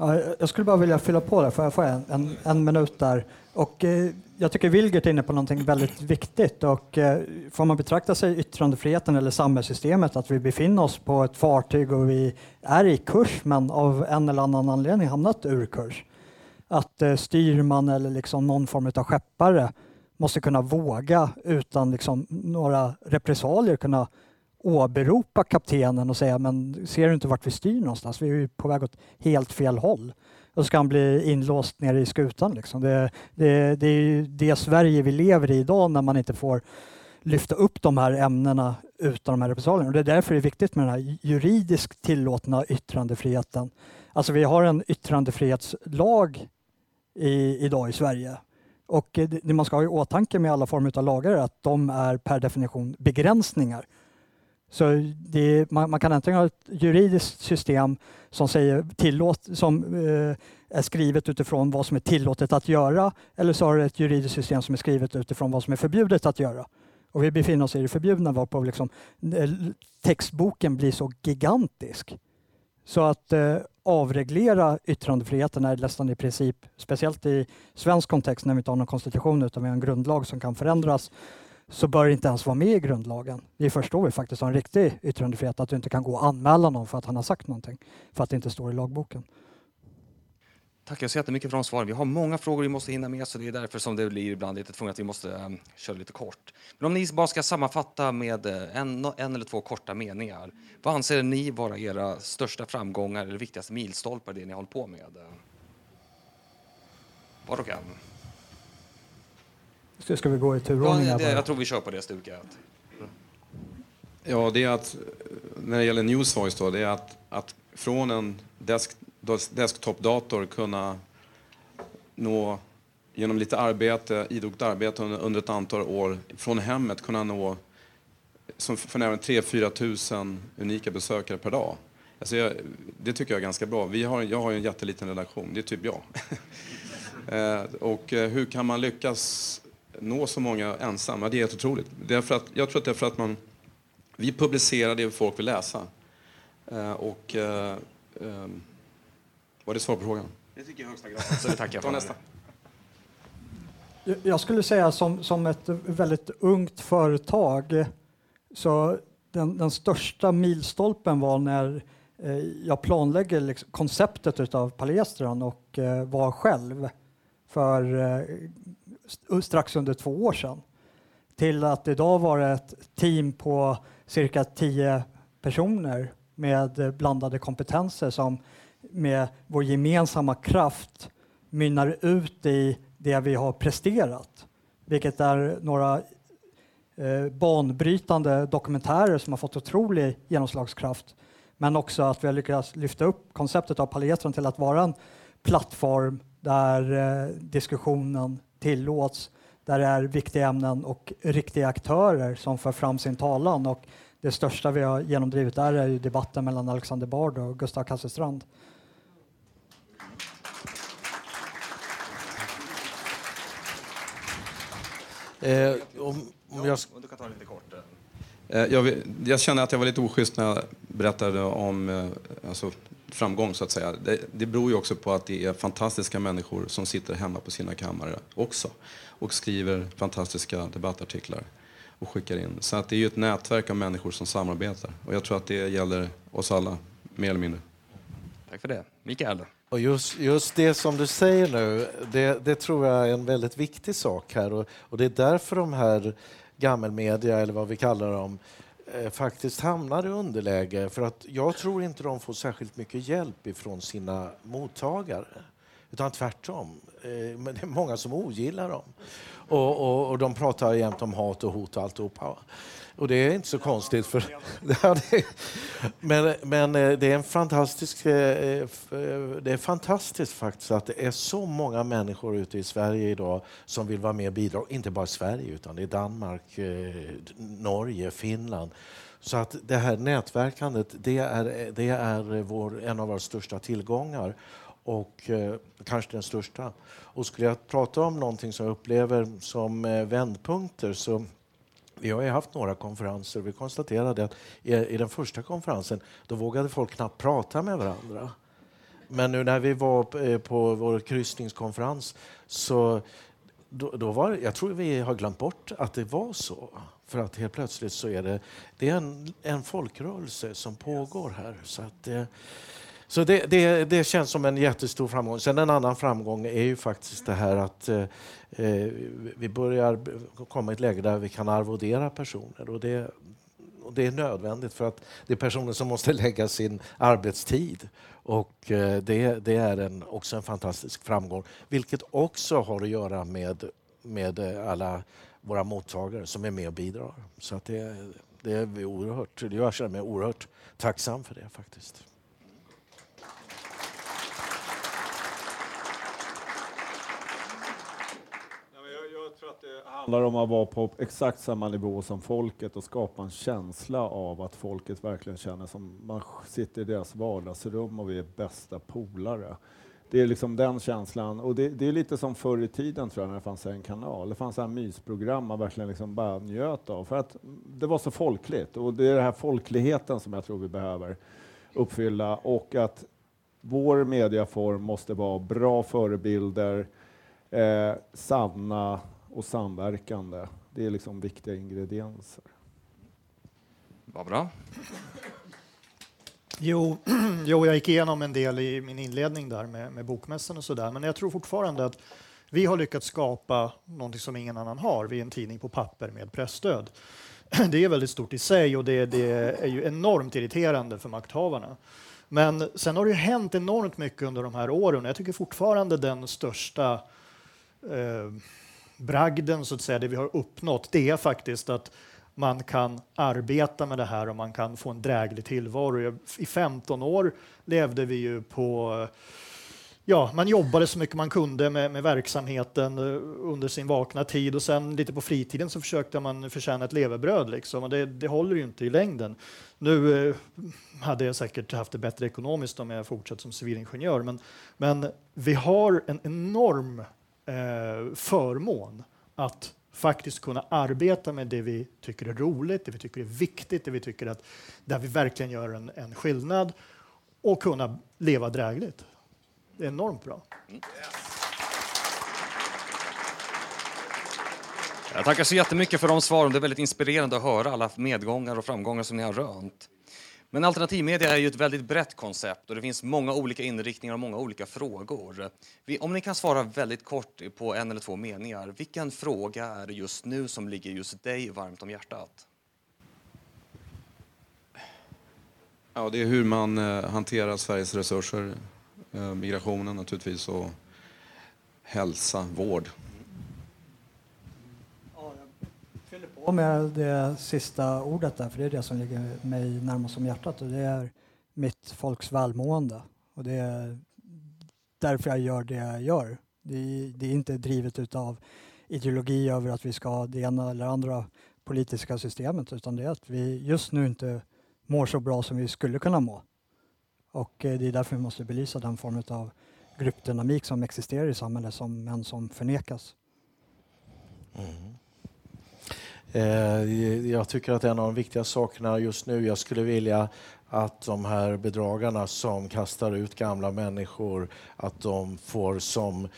Ja, jag skulle bara vilja fylla på där, får jag få en, en, en minut där? Och, eh, jag tycker Vilgert är inne på någonting väldigt viktigt och eh, får man betrakta sig yttrandefriheten eller samhällssystemet att vi befinner oss på ett fartyg och vi är i kurs men av en eller annan anledning hamnat ur kurs. Att eh, styrman eller liksom någon form av skeppare måste kunna våga utan liksom några repressalier kunna åberopa kaptenen och säga men ser du inte vart vi styr någonstans? Vi är ju på väg åt helt fel håll. Och så ska han bli inlåst nere i skutan. Liksom. Det, det, det är ju det Sverige vi lever i idag när man inte får lyfta upp de här ämnena utan de här repressalierna. Det är därför det är viktigt med den här juridiskt tillåtna yttrandefriheten. Alltså vi har en yttrandefrihetslag i, idag i Sverige. Och det, det man ska ha i åtanke med alla former av lagar är att de är per definition begränsningar. Så det, man, man kan antingen ha ett juridiskt system som, säger tillåt, som eh, är skrivet utifrån vad som är tillåtet att göra eller så har du ett juridiskt system som är skrivet utifrån vad som är förbjudet att göra. Och vi befinner oss i det förbjudna varpå liksom, eh, textboken blir så gigantisk. Så att eh, avreglera yttrandefriheten är nästan i princip, speciellt i svensk kontext när vi inte har någon konstitution utan vi har en grundlag som kan förändras, så bör det inte ens vara med i grundlagen. Det är först då vi faktiskt har en riktig yttrandefrihet, att du inte kan gå och anmäla någon för att han har sagt någonting, för att det inte står i lagboken. Tackar så jättemycket för de svaren. Vi har många frågor vi måste hinna med så det är därför som det blir ibland lite tvunget att vi måste um, köra lite kort. Men om ni bara ska sammanfatta med eh, en, en eller två korta meningar. Vad anser ni vara era största framgångar eller viktigaste milstolpar i det ni håller på med? Var och en. Ska, ska vi gå i Ja, turordning? det, bara? jag tror vi kör på det stuket. Ja, det är att när det gäller Newsvoice då, det är att, att från en desk, desktopdator kunna nå genom lite arbete, idogt arbete under, under ett antal år från hemmet kunna nå som för närvarande 3-4 tusen unika besökare per dag. Alltså jag, det tycker jag är ganska bra. Vi har, jag har ju en jätteliten redaktion, det är typ jag. eh, och eh, hur kan man lyckas nå så många ensamma? Det är helt otroligt. Det är för att, jag tror att det är för att man vi publicerar det folk vill läsa. Eh, och... Eh, eh, var det svar på frågan? Det tycker jag i högsta grad. Så det tackar jag Ta för. nästa. Jag- skulle säga som, som ett väldigt ungt företag så den, den största milstolpen var när eh, jag planlägger liksom konceptet utav Palestran och eh, var själv för eh, strax under två år sedan till att idag vara ett team på cirka tio personer med blandade kompetenser som med vår gemensamma kraft mynnar ut i det vi har presterat. Vilket är några eh, banbrytande dokumentärer som har fått otrolig genomslagskraft. Men också att vi har lyckats lyfta upp konceptet av Paletron till att vara en plattform där eh, diskussionen tillåts, där det är viktiga ämnen och riktiga aktörer som för fram sin talan. Och det största vi har genomdrivit där är ju debatten mellan Alexander Bard och Gustav Kasselstrand. Eh, om, om jag, Du kan ta det lite kort. Eh, Jag, vill- jag känner att jag var lite oschysst när jag berättade om eh, alltså, framgång, så att säga. Det, det beror ju också på att det är fantastiska människor som sitter hemma på sina kammare också och skriver fantastiska debattartiklar och skickar in. Så att det är ju ett nätverk av människor som samarbetar och jag tror att det gäller oss alla, mer eller mindre. Tack för det. Mikael. Och just, just det som du säger nu, det, det tror jag är en väldigt viktig sak här och, och det är därför de här gammelmedia, eller vad vi kallar dem, Eh, faktiskt hamnar i underläge. För att jag tror inte de får särskilt mycket hjälp ifrån sina mottagare. utan tvärtom. Eh, men det är många som ogillar dem. Och, och, och de pratar jämt om hat och hot och alltihopa. Och det är inte så konstigt. För, men, men eh, det är en fantastisk... Eh, eh, det är fantastiskt faktiskt att det är så många människor ute i Sverige idag som vill vara med och bidra. Inte bara i Sverige, utan det är Danmark, Norge, Finland. Så att det här nätverkandet, det är, det är vår, en av våra största tillgångar och eh, kanske den största. Och skulle jag prata om någonting som jag upplever som eh, vändpunkter så vi har ju haft några konferenser. Vi konstaterade att i, i den första konferensen då vågade folk knappt prata med varandra. Men nu när vi var på, eh, på vår kryssningskonferens så då, då, var, jag tror vi har glömt bort att det var så. För att helt plötsligt så är det, det är en, en folkrörelse som pågår här. Så att, eh, så det, det, det, känns som en jättestor framgång. Sen en annan framgång är ju faktiskt det här att eh, eh vi börjar komma i ett läge där vi kan arvodera personer. Och det, och det är nödvändigt för att det är personer som måste lägga sin arbetstid. Och eh, det, det är en, också en fantastisk framgång, vilket också har att göra med, med eh, alla våra mottagare som är med och bidrar. Så att det, det är vi oerhört, jag känner mig oerhört tacksam för det faktiskt. Handlar om att vara på exakt samma nivå som folket och skapa en känsla av att folket verkligen känner som man sitter i deras vardagsrum och vi är bästa polare. Det är liksom den känslan. Och det, det, är lite som förr i tiden tror jag, när det fanns en kanal. Det fanns en mysprogram man verkligen liksom bara njöt av. För att det var så folkligt. Och det är den här folkligheten som jag tror vi behöver uppfylla. Och att vår mediaform måste vara bra förebilder, eh, sanna och samverkande. Det är liksom viktiga ingredienser. Vad bra. Jo, jo, jag gick igenom en del i min inledning där med, med bokmässan och sådär, men jag tror fortfarande att vi har lyckats skapa någonting som ingen annan har. Vi är en tidning på papper med pressstöd. Det är väldigt stort i sig och det, det är ju enormt irriterande för makthavarna. Men sen har det hänt enormt mycket under de här åren. Jag tycker fortfarande den största eh, bragden, så att säga, det vi har uppnått, det är faktiskt att man kan arbeta med det här och man kan få en dräglig tillvaro. I 15 år levde vi ju på Ja, man jobbade så mycket man kunde med, med, verksamheten eh, under sin vakna tid och sen lite på fritiden så försökte man förtjäna ett levebröd. Liksom. Och det, det håller ju inte i längden. Nu eh, hade jag säkert haft det bättre ekonomiskt om jag fortsatt som civilingenjör, men, men vi har en enorm eh, förmån att faktiskt kunna arbeta med det vi tycker är roligt, det vi tycker är viktigt, det vi tycker att där vi verkligen gör en, en skillnad och kunna leva drägligt. Det är enormt bra. Jag tackar så jättemycket för de svaren. Det är väldigt inspirerande att höra alla medgångar och framgångar som ni har rönt. Men alternativmedia är ju ett väldigt brett koncept och det finns många olika inriktningar och många olika frågor. Om ni kan svara väldigt kort på en eller två meningar, vilken fråga är det just nu som ligger just dig varmt om hjärtat? Ja, det är hur man eh, hanterar Sveriges resurser, eh, migrationen naturligtvis och hälsa, vård. På med det sista ordet där, för det är det som ligger mig närmast om hjärtat och det är mitt folks välmående. Och det är därför jag gör det jag gör. Det är, det är inte drivet av ideologi över att vi ska ha det ena eller andra politiska systemet utan det är att vi just nu inte mår så bra som vi skulle kunna må. Och eh, det är därför vi måste belysa den form av gruppdynamik som existerar i samhället som, men som förnekas. Mm. Eh, jag tycker att en av de viktiga sakerna just nu, jag skulle vilja att de här bedragarna som kastar ut gamla människor, att de får som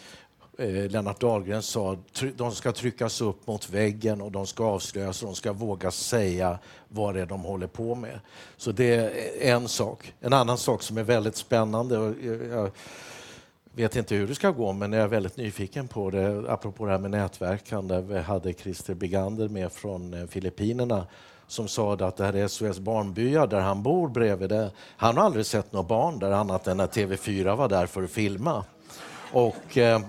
eh, Lennart Dahlgren sa, de ska tryckas upp mot väggen och de ska avslöjas och de ska våga säga vad det är de håller på med. Så det är en sak. En annan sak som är väldigt spännande, jag vet inte hur det ska gå, men jag är väldigt nyfiken på det. Apropå det här med nätverkande. Vi hade Christer Bigander med från eh, Filippinerna som sa att det här är SOS Barnbyar där han bor bredvid det. Han har aldrig sett några barn där annat än när TV4 var där för att filma. Och, eh,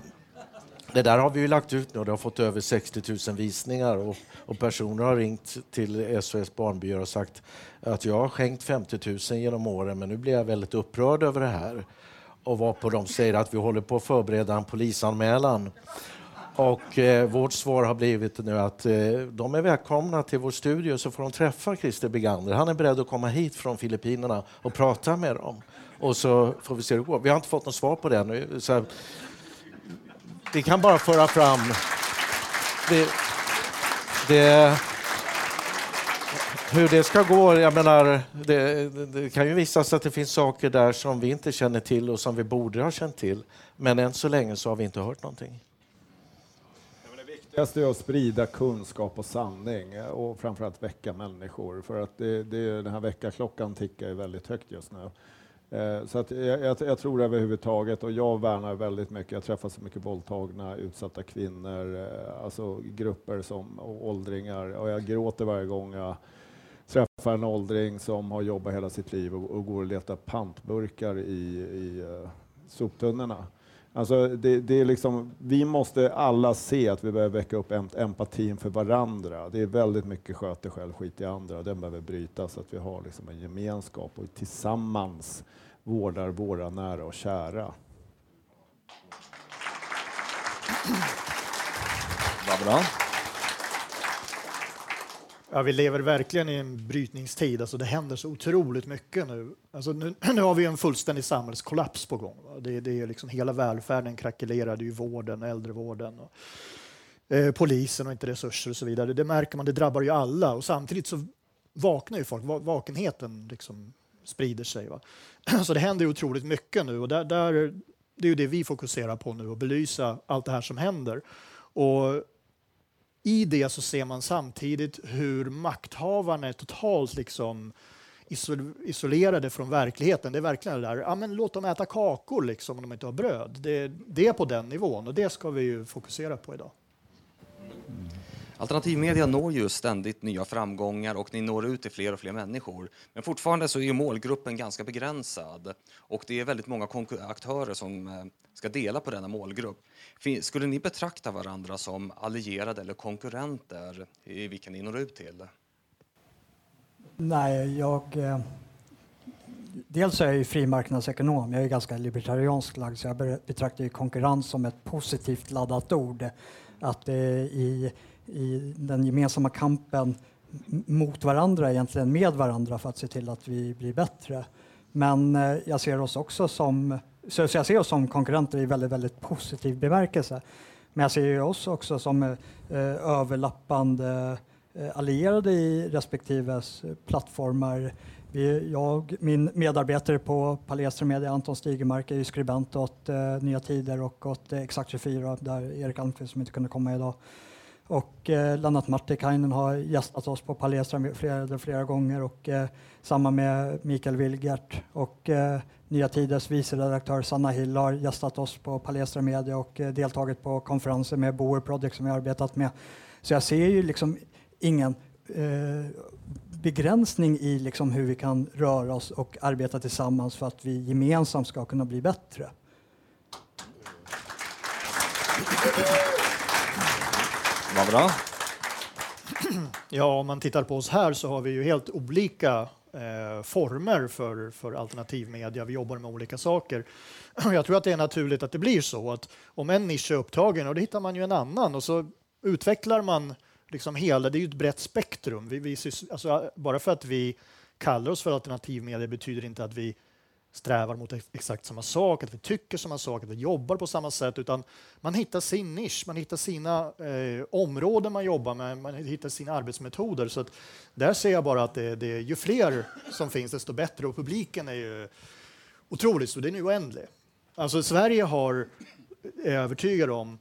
det där har vi ju lagt ut nu och det har fått över 60 000 visningar och, och personer har ringt till SOS Barnbyar och sagt att jag har skänkt 50 000 genom åren men nu blir jag väldigt upprörd över det här. Och varpå de säger att vi håller på att förbereda en polisanmälan. Och eh, vårt svar har blivit nu att eh, de är välkomna till vår studio så får de träffa Christer Bigander. Han är beredd att komma hit från Filippinerna och prata med dem. Och så får vi se hur det går. Vi har inte fått något svar på det ännu. Så vi kan bara föra fram... Det, det, hur det ska gå, jag menar, det, det, kan ju visa sig att det finns saker där som vi inte känner till och som vi borde ha känt till. Men än så länge så har vi inte hört någonting. Det viktigaste är att sprida kunskap och sanning eh, och framförallt väcka människor. För att det, det, den här väckarklockan tickar ju väldigt högt just nu. Eh, så att jag, jag, jag, tror överhuvudtaget, och jag värnar väldigt mycket, jag träffar så mycket våldtagna, utsatta kvinnor, eh, alltså grupper som och åldringar, och jag gråter varje gång jag träffar en åldring som har jobbat hela sitt liv och, och går och letar pantburkar i, i uh, soptunnorna. Alltså det, det, är liksom, vi måste alla se att vi behöver väcka upp empatin för varandra. Det är väldigt mycket sköt dig själv, skit i andra. Den behöver brytas så att vi har liksom en gemenskap och tillsammans vårdar våra nära och kära. Vad bra. Ja, vi lever verkligen i en brytningstid. Alltså, det händer så otroligt mycket nu. Alltså, nu, nu har vi en fullständig samhällskollaps på gång. Va? Det, det är liksom, hela välfärden krackelerar. Det är vården, äldrevården, och, eh, polisen och inte resurser och så vidare. Det märker man, det drabbar ju alla. Och samtidigt så vaknar ju folk. Vakenheten liksom sprider sig. Va? Så det händer otroligt mycket nu och där, där, det är ju det vi fokuserar på nu, att belysa allt det här som händer. Och i det så ser man samtidigt hur makthavarna är totalt liksom isolerade från verkligheten. Det är verkligen det där, ja, men låt dem äta kakor liksom, om de inte har bröd. Det, det är på den nivån och det ska vi ju fokusera på idag. Alternativmedia når ju ständigt nya framgångar och ni når ut till fler och fler människor. Men fortfarande så är målgruppen ganska begränsad och det är väldigt många aktörer som eh, ska dela på denna målgrupp. Skulle ni betrakta varandra som allierade eller konkurrenter i vilka ni når ut till? Nej, jag... Eh, dels är jag ju frimarknadsekonom, jag är ganska libertariansk lagd så jag betraktar ju konkurrens som ett positivt laddat ord. Att det i i den gemensamma kampen mot varandra, egentligen med varandra för att se till att vi blir bättre. Men eh, jag ser oss också som, så jag ser oss som konkurrenter i väldigt, väldigt positiv bemärkelse. Men jag ser oss också som eh, eh, överlappande allierade i respektive plattformar. Vi, jag, min medarbetare på Palestra Media, Anton Stigemark, är ju skribent åt eh, Nya Tider och åt eh, Exakt 24 där Erik Almqvist som inte kunde komma idag och eh, Lennart Martikainen har gästat oss på Palestra flera, flera gånger och eh, samma med Mikael Wilgert och eh, Nya Tiders vice redaktör Sanna Hill har gästat oss på Palestra Media och eh, deltagit på konferenser med Boer Project som jag arbetat med. Så jag ser ju liksom ingen eh, begränsning i liksom hur vi kan röra oss och arbeta tillsammans för att vi gemensamt ska kunna bli bättre. Vad bra. Ja, om man tittar på oss här så har vi ju helt olika eh, former för, för alternativmedia. Vi jobbar med olika saker. Jag tror att det är naturligt att det blir så att om en nisch är upptagen, och då hittar man ju en annan och så utvecklar man liksom hela, det är ju ett brett spektrum. Vi, vi, alltså, bara för att vi kallar oss för alternativmedia betyder inte att vi strävar mot exakt samma sak, att vi tycker samma sak, att vi jobbar på samma sätt, utan man hittar sin nisch, man hittar sina eh, områden man jobbar med, man hittar sina arbetsmetoder. Så att där ser jag bara att det, det, ju fler som finns, desto bättre och publiken är ju otroligt så den är oändlig. Alltså Sverige har, är jag övertygad om,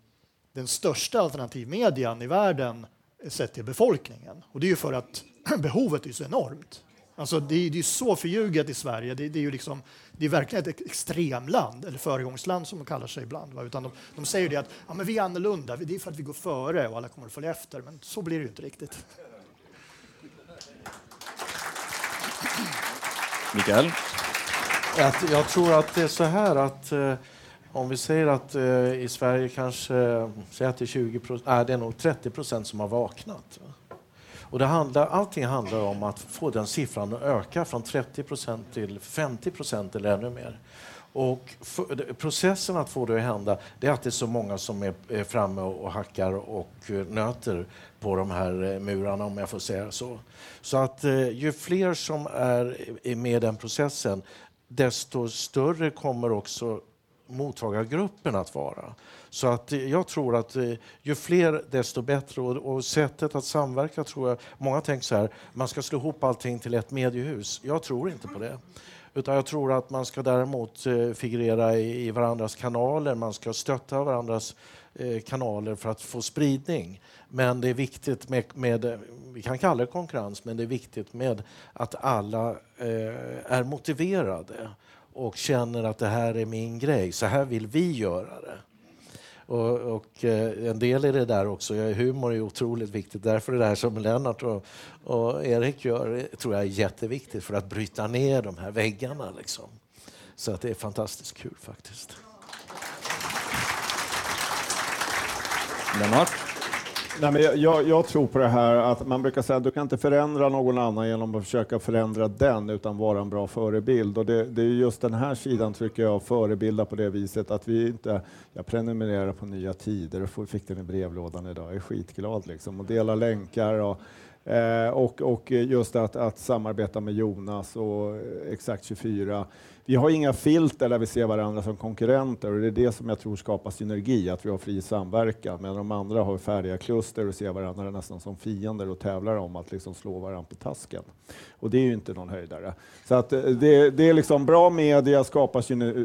den största alternativmedian i världen sett till befolkningen. Och det är ju för att behovet är så enormt. Alltså det, är, det är så förljuget i Sverige. Det, det, är ju liksom, det är verkligen ett extremland, eller föregångsland som de kallar sig ibland. Va? Utan de, de säger det att ja, men vi är annorlunda, det är för att vi går före och alla kommer att följa efter. Men så blir det ju inte riktigt. Mikael? Jag, jag tror att det är så här att eh, Om vi säger att eh, i Sverige kanske säg att det är 20 procent, nej det är nog 30 procent som har vaknat. Och det handlar, allting handlar om att få den siffran att öka från 30 procent till 50 procent eller ännu mer. Och för, processen att få det att hända det är att det är så många som är, är framme och hackar och eh, nöter på de här eh, murarna, om jag får säga så. Så att eh, ju fler som är med i den processen, desto större kommer också mottagargruppen att vara. Så att eh, jag tror att eh, ju fler desto bättre. Och, och, sättet att samverka tror jag... Många tänker så här, man ska slå ihop allting till ett mediehus. Jag tror inte på det. Utan jag tror att man ska däremot eh, figurera i, i varandras kanaler, man ska stötta varandras kanaler för att få spridning. Men det är viktigt med, med, vi kan kalla det konkurrens, men det är viktigt med att alla eh, är motiverade och känner att det här är min grej, så här vill vi göra det. Och, och eh, en del i det där också, humor är otroligt viktigt. Därför är det här som Lennart och, och Erik gör eh, tror jag är jätteviktigt för att bryta ner de här väggarna. Liksom. Så att det är fantastiskt kul faktiskt. Lennart? Nej, men jag, jag, tror på det här att man brukar säga att du kan inte förändra någon annan genom att försöka förändra den utan vara en bra förebild. Och det, det är just den här sidan tycker jag förebilda på det viset att vi inte, jag prenumererar på Nya Tider och fick den i brevlådan idag, jag är skitglad liksom och delar länkar och Eh, och, och just att, att samarbeta med Jonas och eh, Exakt 24 vi har inga filter där vi ser varandra som konkurrenter och det är det som jag tror skapar synergi, att vi har fri samverkan. Medan de andra har färdiga kluster och ser varandra nästan som fiender och tävlar om att liksom slå varandra på tasken. Och det är ju inte någon höjdare. Så att eh, det, det är liksom bra media skapar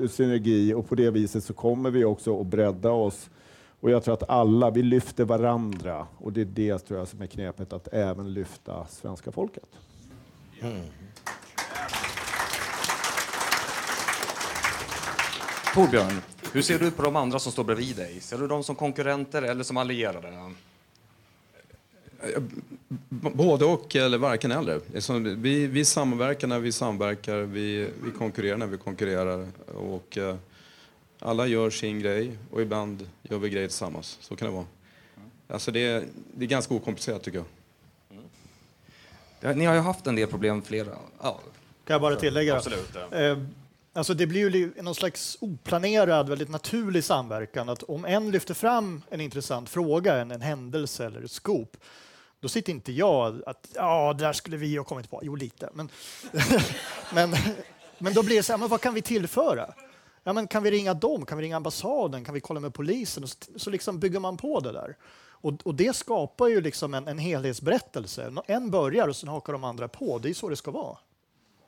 synergi och på det viset så kommer vi också att bredda oss och jag tror att alla, vi lyfter varandra och det är det tror jag som är knepet, att även lyfta svenska folket. Mm. Torbjörn, hur ser du på de andra som står bredvid dig? Ser du dem som konkurrenter eller som allierade? Både och, eller varken eller. Vi, vi samverkar när vi samverkar, vi, vi konkurrerar när vi konkurrerar. Och, uh, alla gör sin grej och ibland gör vi grejer tillsammans. Så kan det vara. Alltså det, är, det är ganska okomplicerat tycker jag. Mm. Ni har ju haft en del problem flera... Ja. Kan jag bara tillägga? Absolut. Ja. Eh, Alltså det blir ju någon slags oplanerad, väldigt naturlig samverkan. Att om en lyfter fram en intressant fråga, en, en händelse eller ett scoop, då sitter inte jag att ja, där skulle vi ha kommit på. Jo, lite. Men, men, men då blir det så här, men vad kan vi tillföra? Ja, men kan vi ringa dem? Kan vi ringa ambassaden? Kan vi kolla med polisen? Och så, så liksom bygger man på det där. Och, och det skapar ju liksom en, en helhetsberättelse. En börjar och sen hakar de andra på. Det är så det ska vara.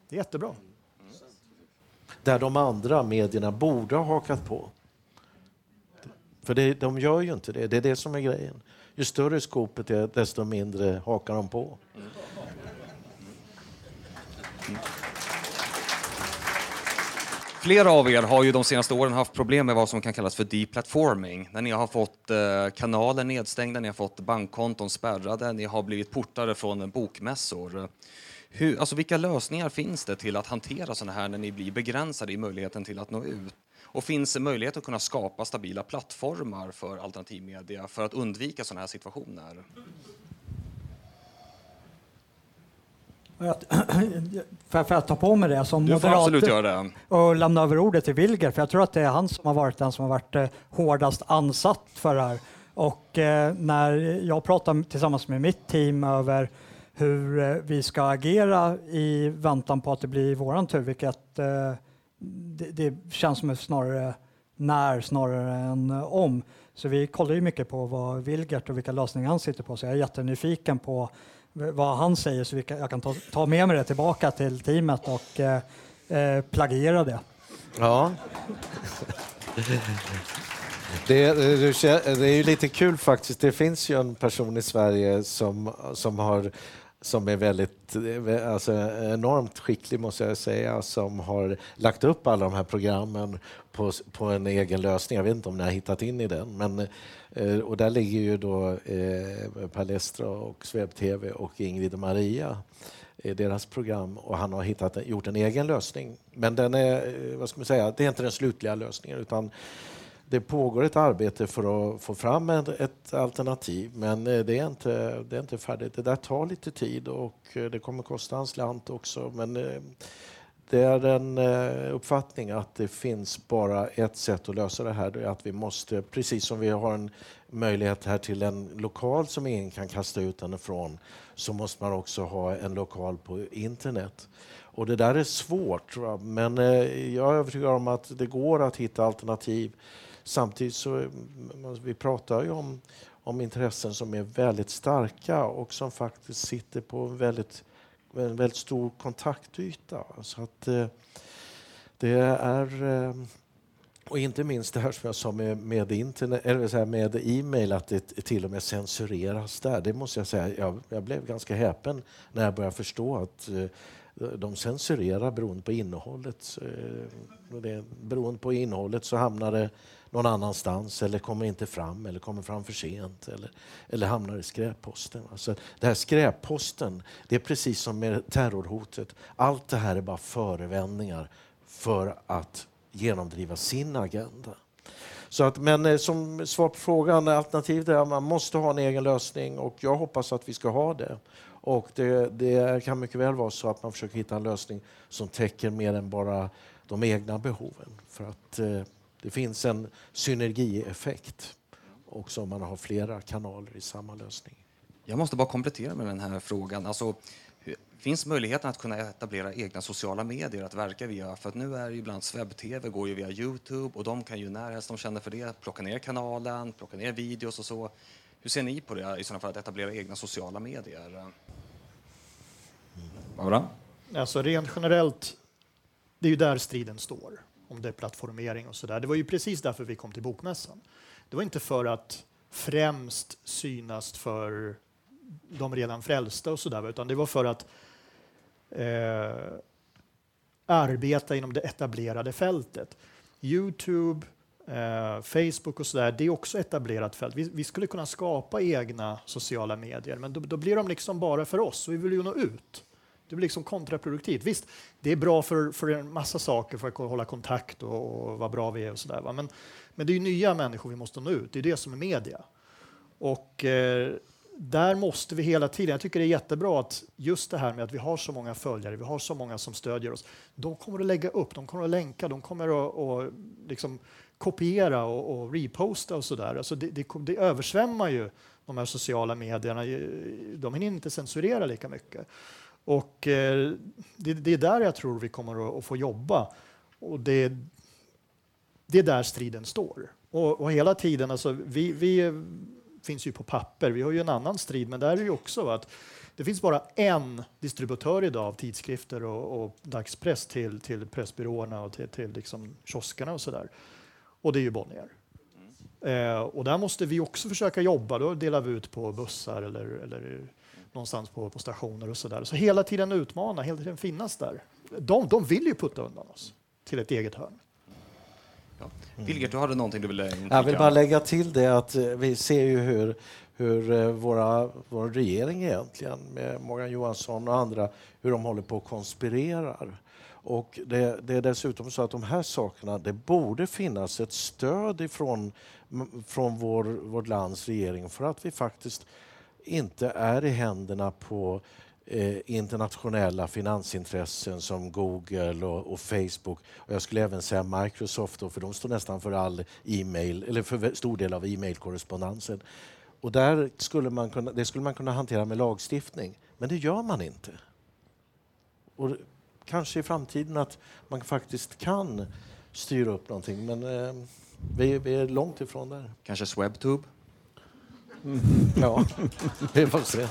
Det är jättebra där de andra medierna borde ha hakat på. För det, de gör ju inte det. Det är det som är grejen. Ju större skopet är, desto mindre hakar de på. Flera av er har ju de senaste åren haft problem med vad som kan kallas för deplatforming. När ni har fått eh, kanaler nedstängda, ni har fått bankkonton spärrade, ni har blivit portade från bokmässor. Hur, alltså vilka lösningar finns det till att hantera sådana här när ni blir begränsade i möjligheten till att nå ut? Och finns det möjlighet att kunna skapa stabila plattformar för alternativmedia för att undvika sådana här situationer? För, för att ta på mig det som du får absolut göra det. och lämna över ordet till Wilger, för jag tror att det är han som har varit den som har varit eh, hårdast ansatt för det här. Och eh, när jag pratar tillsammans med mitt team över hur eh, vi ska agera i väntan på att det blir våran tur, vilket eh, det, det, känns som snarare när snarare än eh, om. Så vi kollar ju mycket på vad Vilgert och vilka lösningar han sitter på, så jag är jättenyfiken på vad han säger så kan, jag kan ta, ta med mig det tillbaka till teamet och eh, eh plagiera det. Ja. Det, eh, det, är ju lite kul faktiskt. Det finns ju en person i Sverige som, som har som är väldigt, alltså enormt skicklig måste jag säga, som har lagt upp alla de här programmen på, på en egen lösning. Jag vet inte om ni har hittat in i den, men eh, och där ligger ju då eh, Palestra och Sveb TV och Ingrid och Maria i deras program och han har hittat, gjort en egen lösning. Men den är, eh, vad ska man säga, det är inte den slutliga lösningen utan det pågår ett arbete för att få fram ett alternativ men eh, det är, inte, det är inte färdigt. Det där tar lite tid och eh, det kommer kosta en slant också. Men eh, det är en uppfattning att det finns bara ett sätt att lösa det här. Det är att vi måste, precis som vi har en möjlighet här till en lokal som ingen kan kasta ut den ifrån så måste man också ha en lokal på internet. Och det där är svårt, va? men jag är övertygad om att det går att hitta alternativ. Samtidigt så eh, vi pratar ju om, om intressen som är väldigt starka och som faktiskt sitter på en väldigt, en väldigt stor kontaktyta. Så att eh, det är eh, och inte minst det här som jag sa med, med, internet, eller så här med e-mail, att det till och med censureras där. Det måste jag säga, jag, jag blev ganska häpen när jag började förstå att eh, de censurerar beroende på innehållet. Eh, det, beroende på innehållet så hamnar det någon annanstans eller kommer inte fram eller kommer fram för sent eller, eller hamnar i skräpposten. Alltså, det här skräpposten, det är precis som med terrorhotet. Allt det här är bara förevändningar för att genomdriva sin agenda. Så att, men eh, som svar på frågan, alternativet är att man måste ha en egen lösning och jag hoppas att vi ska ha det. Och det, det, kan mycket väl vara så att man försöker hitta en lösning som täcker mer än bara de egna behoven. För att eh, det finns en synergieffekt också om man har flera kanaler i samma lösning. Jag måste bara komplettera med den här frågan. Alltså, finns möjligheten att kunna etablera egna sociala medier att verka via. För att nu är ju ibland webb-tv går ju via Youtube och de kan ju närhelst de känner för det plocka ner kanalen, plocka ner videos och så. Hur ser ni på det i sådana fall att etablera egna sociala medier? Barbara? Alltså rent generellt, det är ju där striden står om deplattformering och sådär. Det var ju precis därför vi kom till Bokmässan. Det var inte för att främst synas för de redan frälsta och sådär, utan det var för att eh, arbeta inom det etablerade fältet. Youtube, eh, Facebook och sådär, det är också etablerat fält. Vi, vi, skulle kunna skapa egna sociala medier, men då, då, blir de liksom bara för oss och vi vill ju nå ut. Det blir liksom kontraproduktivt. Visst, det är bra för, för en massa saker, för att hålla kontakt och, och vad bra vi är och sådär. Men, men det är nya människor vi måste nå ut. Det är det som är media. Och eh, där måste vi hela tiden, jag tycker det är jättebra att just det här med att vi har så många följare, vi har så många som stödjer oss. De kommer att lägga upp, de kommer att länka, de kommer att, och liksom kopiera och, och reposta och sådär. Alltså det, det, det översvämmar ju de här sociala medierna. De hinner inte censurera lika mycket. Och eh, det, det, är där jag tror vi kommer att, få jobba. Och det, det är där striden står. Och, och hela tiden, alltså, vi, vi finns ju på papper. Vi har ju en annan strid, men där är det ju också att det finns bara en distributör idag av tidskrifter och, och dagspress till, till pressbyråerna och till, till liksom kioskerna och sådär. Och det är ju Bonnier. Eh, och där måste vi också försöka jobba. Då delar vi ut på bussar eller, eller någonstans på, på stationer och sådär. Så hela tiden utmana, hela tiden finnas där. De, de vill ju putta undan oss till ett eget hörn. Ja. Du hade någonting du ville inflika? Jag vill bara lägga till det att eh, vi ser ju hur, hur eh, våra, vår regering egentligen, med Morgan Johansson och andra, hur de håller på och konspirerar. Och det, det, är dessutom så att de här sakerna, det borde finnas ett stöd ifrån från vår, vårt lands regering för att vi faktiskt inte är i händerna på eh, internationella finansintressen som Google och, och, Facebook. Och jag skulle även säga Microsoft, då, för de står nästan för all e-mail, eller för stor del av e-mailkorrespondensen. Och där skulle man kunna, det skulle man kunna hantera med lagstiftning, men det gör man inte. Och kanske i framtiden att man faktiskt kan styra upp någonting, men eh, vi, vi, är långt ifrån där. Kanske Swebtube? Mm. Ja, vi får se.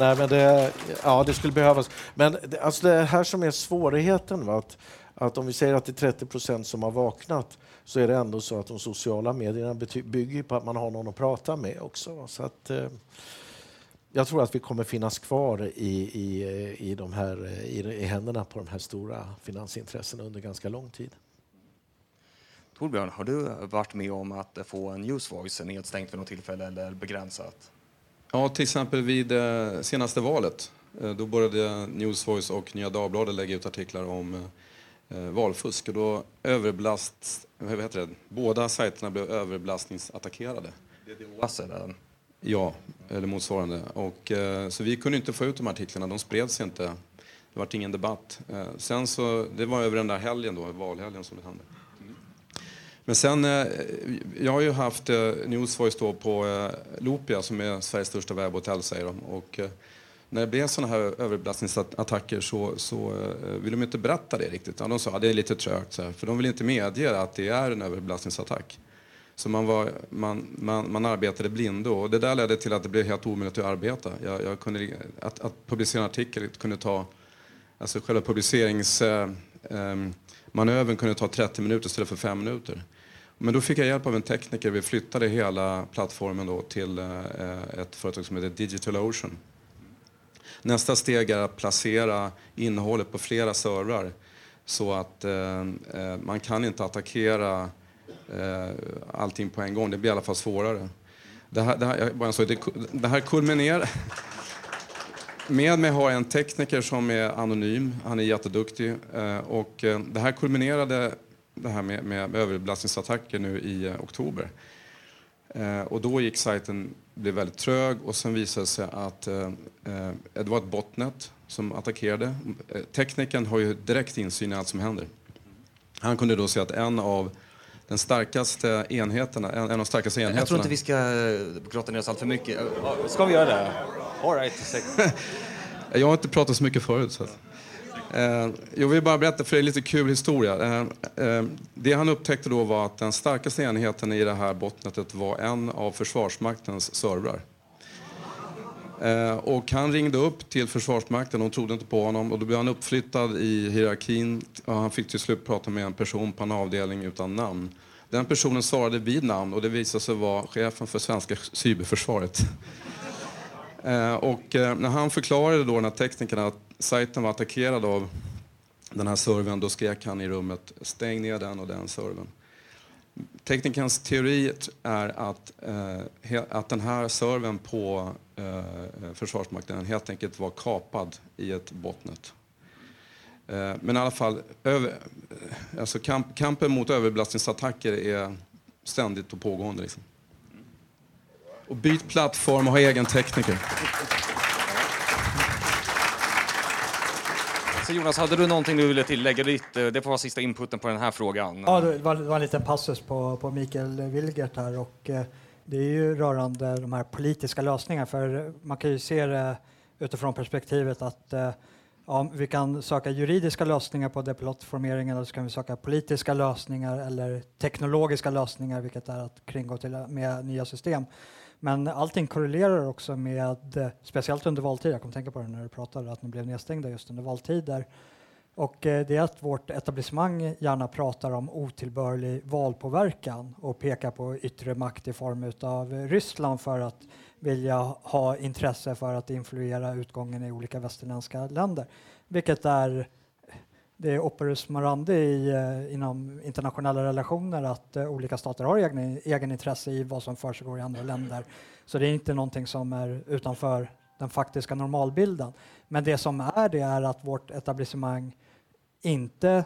Nej, men det, ja, det skulle behövas. Men det, alltså det här som är svårigheten, va? Att, att om vi säger att det är 30 procent som har vaknat så är det ändå så att de sociala medierna bygger på att man har någon att prata med också. Så att, eh, jag tror att vi kommer finnas kvar i, i, i, de här, i, i händerna på de här stora finansintressena under ganska lång tid. Torbjörn, har du varit med om att få en Newsvoice nedstängt vid något tillfälle eller begränsat? Ja, till exempel vid det senaste valet Eh, då började Newsvoice och Nya Dagbladet lägga ut artiklar om eh, valfusk. Och då överbelast, vad heter det? Båda sajterna blev överbelastningsattackerade. DDoS är det. Ja, eller motsvarande. Och, eh, så vi kunde inte få ut de artiklarna, de spreds inte. Det var ingen debatt. Eh, sen så, det var över den där helgen då, valhelgen som det hände. Men sen, eh, jag har ju haft eh, Newsvoice då på eh, Lopia som är Sveriges största webbhotell säger de. Och, när det blev sådana här överbelastningsattacker så, så ville de inte berätta det riktigt. Ja, de sa att det är lite trögt, så här, för de vill inte medge att det är en överbelastningsattack. Så man, var, man, man, man arbetade blindo och det där ledde till att det blev helt omöjligt att arbeta. Jag, jag kunde, att, att publicera en artikel kunde ta, alltså själva publiceringsmanövern eh, eh, kunde ta 30 minuter istället för 5 minuter. Men då fick jag hjälp av en tekniker. Vi flyttade hela plattformen då till eh, ett företag som heter Digital Ocean. Nästa steg är att placera innehållet på flera servrar så att eh, eh, man kan inte attackera eh, allting på en gång. Det blir i alla fall svårare. Det här, det här, så, det, det här kulminerar... Med mig har jag en tekniker som är anonym. Han är jätteduktig. Eh, och eh, det här kulminerade det här med, med överbelastningsattacker nu i eh, oktober. Eh, och då gick sajten blev väldigt trög och sen visade det sig att eh, eh det var ett botnet som attackerade. Eh, teknikern har ju direkt insyn i allt som händer. Han kunde då se att en av den starkaste enheterna, en, en av de starkaste enheterna... Jag tror inte vi ska grotta ner oss allt för mycket. Ska vi göra det? All right. Jag har inte pratat så mycket förut. Så. Eh, Eh, jag vill bara berätta för er lite kul historia. Eh, eh, det han upptäckte då var att den starkaste enheten i det här bottnetet var en av Försvarsmaktens servrar. Eh, och han ringde upp till Försvarsmakten, de trodde inte på honom och då blev han uppflyttad i hierarkin och han fick till slut prata med en person på en avdelning utan namn. Den personen svarade vid namn och det visade sig vara chefen för svenska cyberförsvaret. Eh, och eh, när han förklarade då den här teknikern att sajten var attackerad av den här servern, då skrek han i rummet stäng ner den och den servern. Teknikerns teori är att, eh, att den här servern på eh, eh, Försvarsmakten helt enkelt var kapad i ett botnet. Eh, men i alla fall, över, alltså kamp, kampen mot överbelastningsattacker är ständigt och pågående. Liksom. Och byt plattform och ha egen tekniker. Så Jonas, hade du någonting du ville tillägga? Ditt, eh, det får vara sista inputen på den här frågan. Ja, det var, det var en liten passus på, på Mikael Wilgert här. Och, eh, det är ju rörande de här politiska lösningarna. För man kan ju se det utifrån perspektivet att eh, ja, vi kan söka juridiska lösningar på deplattformeringen eller så kan vi söka politiska lösningar eller teknologiska lösningar, vilket är att kringgå till, med nya system. Men allting korrelerar också med, speciellt under valtider, jag kommer tänka på det när du pratade, att ni blev nedstängda just under valtider. Och eh, det är att vårt etablissemang gärna pratar om otillbörlig valpåverkan och pekar på yttre makt i form av Ryssland för att vilja ha intresse för att influera utgången i olika västerländska länder. Vilket är det är operus morandi i, eh, inom internationella relationer att uh, olika stater har egen, egen intresse i vad som försiggår i andra länder. Så det är inte någonting som är utanför den faktiska normalbilden. Men det som är det är att vårt etablissemang inte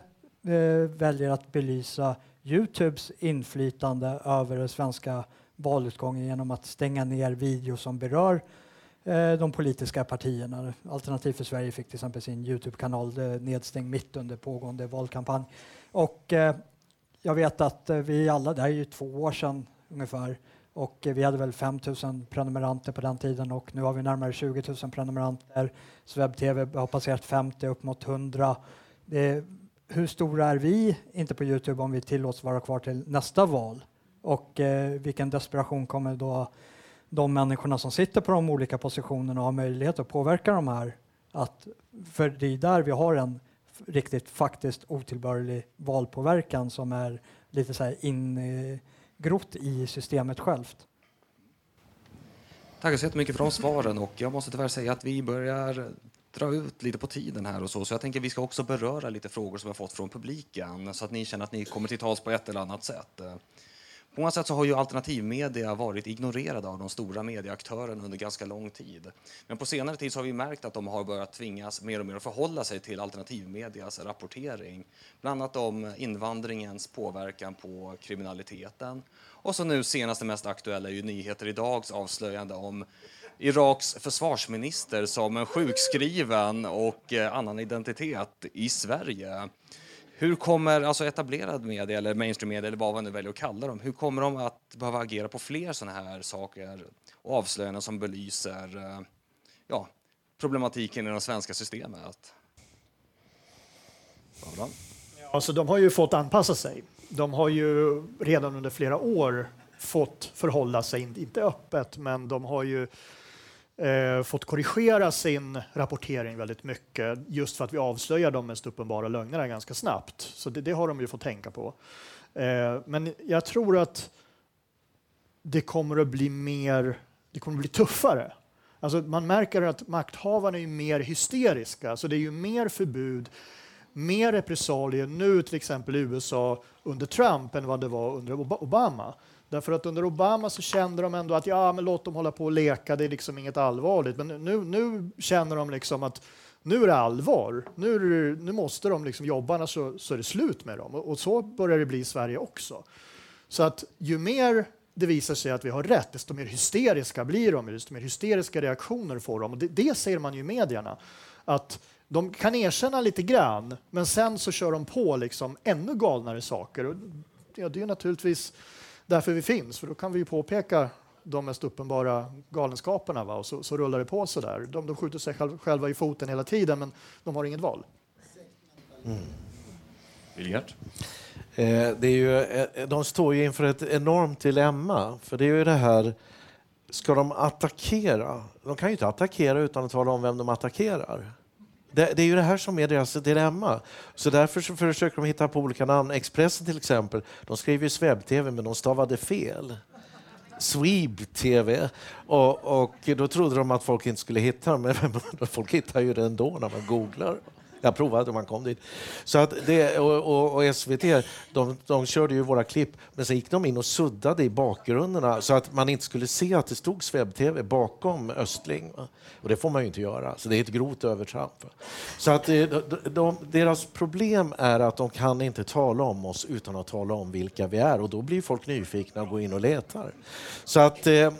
uh, väljer att belysa Youtubes inflytande över den svenska valutgången genom att stänga ner videos som berör Eh, de politiska partierna. Alternativ för Sverige fick till exempel sin Youtube-kanal eh, nedstängd mitt under pågående valkampanj. Och eh, jag vet att vi alla, det här är ju två år sedan ungefär, och vi hade väl 5 000 prenumeranter på den tiden och nu har vi närmare 20 000 prenumeranter. Swebb-TV har passerat 50, upp mot 100. Det, hur stora är vi, inte på Youtube, om vi tillåts vara kvar till nästa val? Och eh, vilken desperation kommer då de människorna som sitter på de olika positionerna och har möjlighet att påverka de här. Att, för det är där vi har en riktigt faktiskt otillbörlig valpåverkan som är lite så här ingrott i systemet självt. Tack så jättemycket för de svaren och jag måste tyvärr säga att vi börjar dra ut lite på tiden här och så. Så jag tänker att vi ska också beröra lite frågor som vi har fått från publiken så att ni känner att ni kommer till tals på ett eller annat sätt. På många sätt så har ju alternativmedia varit ignorerade av de stora medieaktörerna under ganska lång tid. Men på senare tid så har vi märkt att de har börjat tvingas mer och mer att förhålla sig till alternativmedias rapportering. Bland annat om invandringens påverkan på kriminaliteten. Och så nu senaste mest aktuella är ju Nyheter Idags avslöjande om Iraks försvarsminister som en sjukskriven och eh, annan identitet i Sverige. Hur kommer alltså etablerad media eller mainstream media eller vad man nu väljer att kalla dem, hur kommer de att behöva agera på fler sådana här saker och avslöjanden som belyser eh, ja, problematiken i det svenska systemet? Ja, alltså, de har ju fått anpassa sig. De har ju redan under flera år fått förhålla sig, inte öppet, men de har ju eh, fått korrigera sin rapportering väldigt mycket just för att vi avslöjar de mest uppenbara lögnerna ganska snabbt. Så det, det har de ju fått tänka på. Eh, men jag tror att det kommer att bli mer, det kommer att bli tuffare. Alltså man märker att makthavarna är mer hysteriska, så det är ju mer förbud, mer repressalier nu till exempel i USA under Trump än vad det var under Obama. Därför att under Obama så kände de ändå att ja, men låt dem hålla på och leka, det är liksom inget allvarligt. Men nu, nu känner de liksom att nu är det allvar. Nu, det, nu måste de liksom jobba, annars så, så är det slut med dem. Och, och, så börjar det bli i Sverige också. Så att ju mer det visar sig att vi har rätt, desto mer hysteriska blir de, desto mer hysteriska reaktioner får de. Och det, det ser man ju i medierna. Att de kan erkänna lite grann, men sen så kör de på liksom ännu galnare saker. Och, ja, det är naturligtvis därför vi finns, för då kan vi påpeka de mest uppenbara galenskaperna va? och så, så rullar det på så där. De, de skjuter sig själv, själva i foten hela tiden, men de har inget val. Mm. Eh, det är ju, eh, de står ju inför ett enormt dilemma, för det är ju det här Ska de attackera? De kan ju inte attackera utan att tala om vem de attackerar. Det, det, är ju det här som är deras dilemma. Så därför så försöker de hitta på olika namn. Expressen till exempel, de skrev ju sveb-tv men de stavade fel. Sweb-tv. Och, och, då trodde de att folk inte skulle hitta dem, men folk hittar ju det ändå när man googlar. Jag provade och man kom dit. Så att det, och, och, och SVT, de, de körde ju våra klipp, men sen gick de in och suddade i bakgrunderna så att man inte skulle se att det stod Sveb-TV bakom Östling. Och det får man ju inte göra, så det är ett grovt övertramp. Så att eh, de, de, deras problem är att de kan inte tala om oss utan att tala om vilka vi är och då blir folk nyfikna och går in och letar. Så att, eh,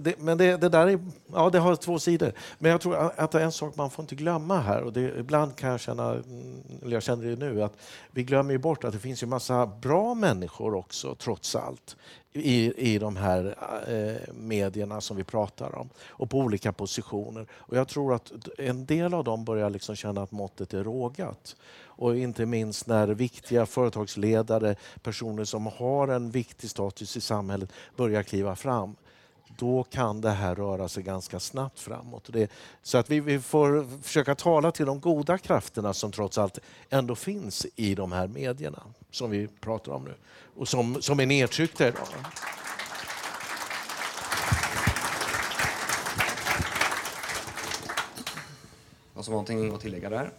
det, men det, det, där är, ja, det har två sidor. Men jag tror att det är en sak man får inte glömma här och det, ibland kan jag känna, mm, eller jag känner det nu, att vi glömmer bort att det finns ju massa bra människor också, trots allt, i, i de här eh, medierna som vi pratar om och på olika positioner. Och jag tror att en del av dem börjar liksom känna att måttet är rågat. Och inte minst när viktiga företagsledare, personer som har en viktig status i samhället börjar kliva fram då kan det här röra sig ganska snabbt framåt. Det, så att vi, vi, får försöka tala till de goda krafterna som trots allt ändå finns i de här medierna som vi pratar om nu och som, som är nedtryckta idag. Någon som har någonting att tillägga där?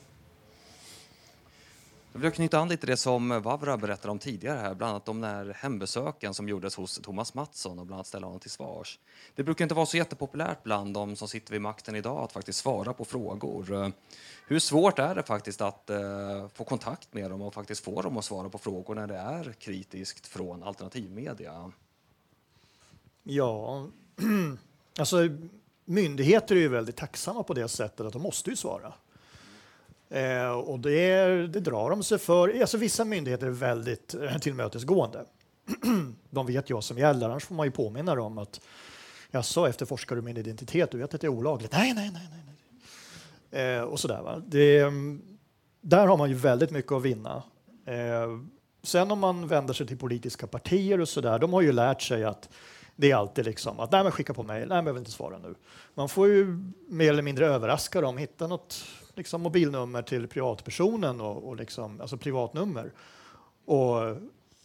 Jag vill knyta an lite till det som Vavra berättade om tidigare här, bland annat om när hembesöken som gjordes hos Thomas Mattsson och bland annat ställa honom till svars. Det brukar inte vara så jättepopulärt bland de som sitter vid makten idag att faktiskt svara på frågor. Hur svårt är det faktiskt att eh, få kontakt med dem och faktiskt få dem att svara på frågor när det är kritiskt från alternativmedia? Ja, alltså myndigheter är ju väldigt tacksamma på det sättet att de måste ju svara. Eh, och det, det, drar de sig för. Alltså, vissa myndigheter är väldigt eh, tillmötesgående. de vet ju vad som gäller, annars får man ju påminna dem att jag sa efterforskar du min identitet, du vet att det är olagligt. Nej, nej, nej. nej, nej. Eh, och sådär. Va? Det, där har man ju väldigt mycket att vinna. Eh, sen om man vänder sig till politiska partier och sådär, de har ju lärt sig att det är alltid liksom att nej, men skicka på mejl, nej, men jag vill inte svara nu. Man får ju mer eller mindre överraska dem, hitta något liksom mobilnummer till privatpersonen och, och liksom, alltså privatnummer och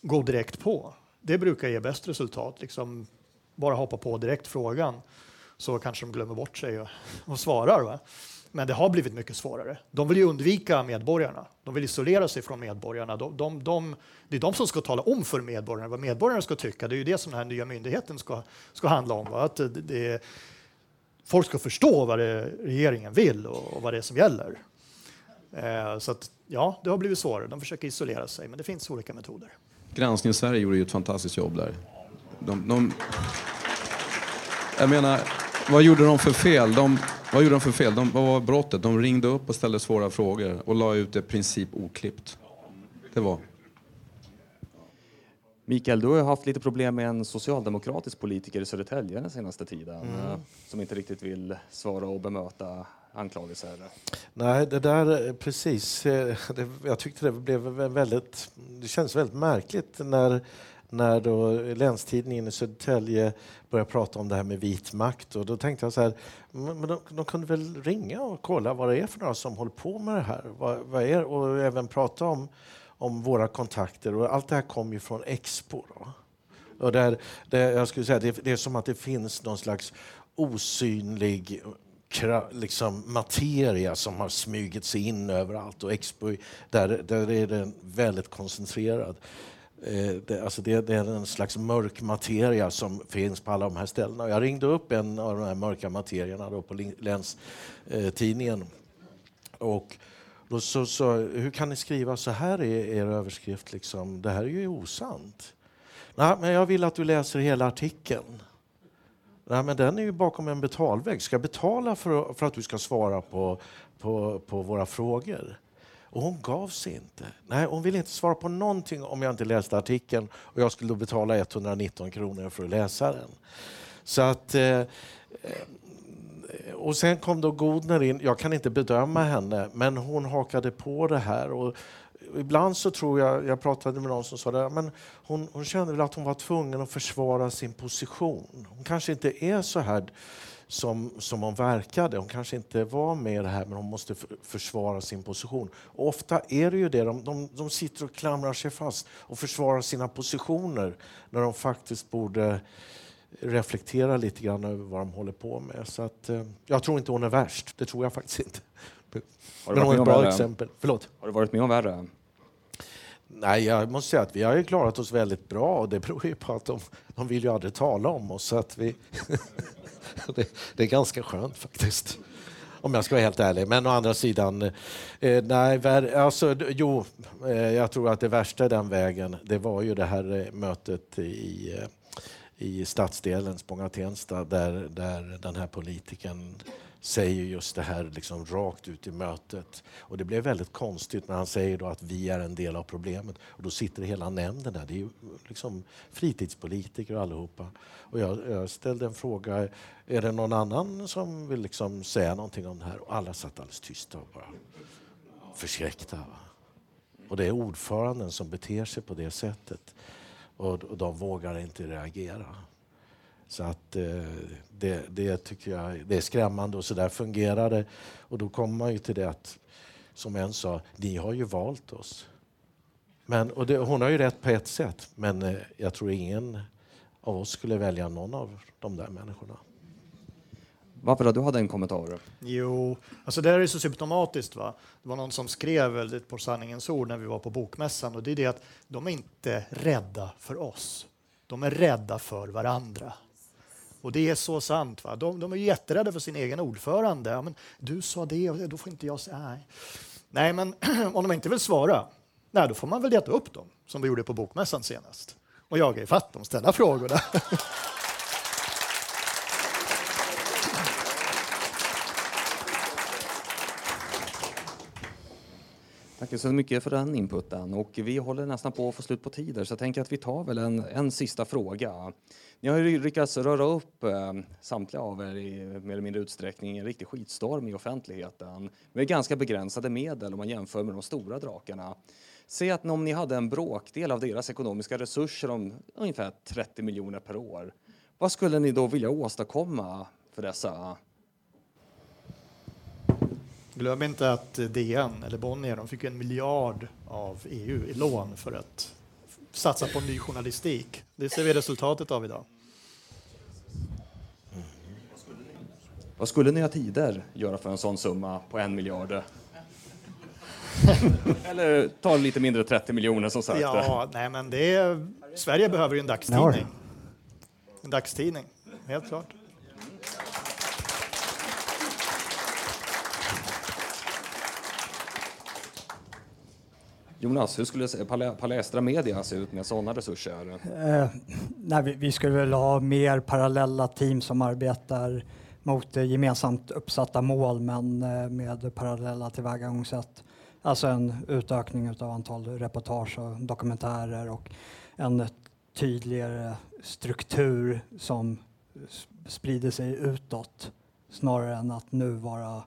gå direkt på. Det brukar ge bäst resultat. Liksom bara hoppa på direkt frågan så kanske de glömmer bort sig och, och svarar. Va? Men det har blivit mycket svårare. De vill ju undvika medborgarna. De vill isolera sig från medborgarna. De, de, de, det är de som ska tala om för medborgarna vad medborgarna ska tycka. Det är ju det som den här nya myndigheten ska, ska handla om. Va? Att det, det, folk ska förstå vad regeringen vill och, vad det är som gäller. Eh, så att, ja, det har blivit svårare. De försöker isolera sig, men det finns olika metoder. Granskning Sverige gjorde ju ett fantastiskt jobb där. De, de, jag menar, vad gjorde de för fel? De, vad gjorde de för fel? De, vad var brottet? De ringde upp och ställde svåra frågor och la ut det i princip oklippt. Det var. Mikael, du har haft lite problem med en socialdemokratisk politiker i Södertälje den senaste tiden Mm. som inte riktigt vill svara och bemöta anklagelser. Nej, det där precis. eh, Det, jag tyckte det blev väldigt... Det känns väldigt märkligt när, när då Länstidningen i Södertälje började prata om det här med vit makt. Och då tänkte jag så här, men de, de kunde väl ringa och kolla vad det är för några som håller på med det här. Vad, vad är, och även prata om, om våra kontakter. Och allt det här kom ju från Expo. Då. Och där, det, jag skulle säga, det, det är som att det finns någon slags osynlig liksom materia som har smugit sig in överallt. Och Expo, där, där är den väldigt koncentrerad. Eh, det, alltså det, det är en slags mörk materia som finns på alla de här ställena. Jag ringde upp en av de här mörka materierna då på Länstidningen. Och då så, så, hur kan ni skriva så här i er överskrift? Liksom? Det här är ju osant. Nej, men jag vill att du läser hela artikeln. Nej, men den är ju bakom en betalvägg. Ska jag betala för, för att du ska svara på, på, på våra frågor? Och hon gav sig inte. Nej, hon ville inte svara på någonting om jag inte läste artikeln och jag skulle då betala 119 kronor för att läsa den. Så att... Eh, och sen kom då Godner in. Jag kan inte bedöma henne, men hon hakade på det här. Och ibland så tror jag, jag pratade med någon som sa det, men hon, hon kände väl att hon var tvungen att försvara sin position. Hon kanske inte är så här som, som hon verkade. Hon kanske inte var med i det här, men hon måste försvara sin position. Och ofta är det ju det, de, de, de sitter och klamrar sig fast och försvarar sina positioner när de faktiskt borde reflektera lite grann över vad de håller på med. Så att, eh, jag tror inte hon är värst, det tror jag faktiskt inte. Men hon är ett bra värre? exempel. Förlåt? Har du varit med om värre? Nej, jag måste säga att vi har ju klarat oss väldigt bra och det beror ju på att de, de vill ju aldrig tala om oss. Så att vi det, det är ganska skönt faktiskt. Om jag ska vara helt ärlig. Men å andra sidan, eh, nej, vär, alltså, jo, eh, jag tror att det värsta den vägen, det var ju det här eh, mötet i, eh, i stadsdelen Spånga-Tensta där, där den här politikern säger just det här liksom rakt ut i mötet. Och det blev väldigt konstigt när han säger då att vi är en del av problemet. Och då sitter hela nämnden där. Det är ju liksom fritidspolitiker allihopa. Och jag, jag ställde en fråga. Är det någon annan som vill liksom säga någonting om det här? Och alla satt alldeles tysta och bara förskräckta. Va? Och det är ordföranden som beter sig på det sättet. Och, och de vågar inte reagera. Så att eh, det, det tycker jag det är skrämmande och så där fungerar det. Och då kommer man ju till det att, som en sa, ni har ju valt oss. Men, och det, hon har ju rätt på ett sätt, men eh, jag tror ingen av oss skulle välja någon av de där människorna. Varför då? du hade en kommentar? Jo, alltså det här är så symptomatiskt. Va? Det var någon som skrev väldigt på sanningens ord när vi var på bokmässan och det är det att de är inte rädda för oss. De är rädda för varandra. Och det är så sant. Va? De, de är jätterädda för sin egen ordförande. Ja, men du sa det och då får inte jag säga nej. Nej, men om de inte vill svara, nej, då får man väl leta upp dem som vi gjorde på bokmässan senast och jaga ifatt dem, ställa frågorna. Tack så mycket för den inputen. Och vi håller nästan på att få slut på tider så jag tänker att vi tar väl en, en sista fråga. Ni har ju lyckats röra upp eh, samtliga av er i mer eller mindre utsträckning i en riktig skitstorm i offentligheten med ganska begränsade medel om man jämför med de stora drakarna. Säg att om ni hade en bråkdel av deras ekonomiska resurser om ungefär 30 miljoner per år. Vad skulle ni då vilja åstadkomma för dessa Glöm inte att DN, eller Bonnier, de fick en miljard av EU i lån för att satsa på ny journalistik. Det ser vi resultatet av idag. Vad skulle Nya Tider göra för en sån summa på en miljard? Eller ta lite mindre 30 miljoner som sagt. Ja, nej men det är, Sverige behöver ju en dagstidning. En dagstidning, helt klart. Jonas, hur skulle Palestra Media se ut med sådana resurser? Eh, nej, vi, vi, skulle väl ha mer parallella team som arbetar mot eh, gemensamt uppsatta mål men eh, med parallella tillvägagångssätt. Alltså en utökning av antal reportage och dokumentärer och en tydligare struktur som sprider sig utåt snarare än att nu vara eh,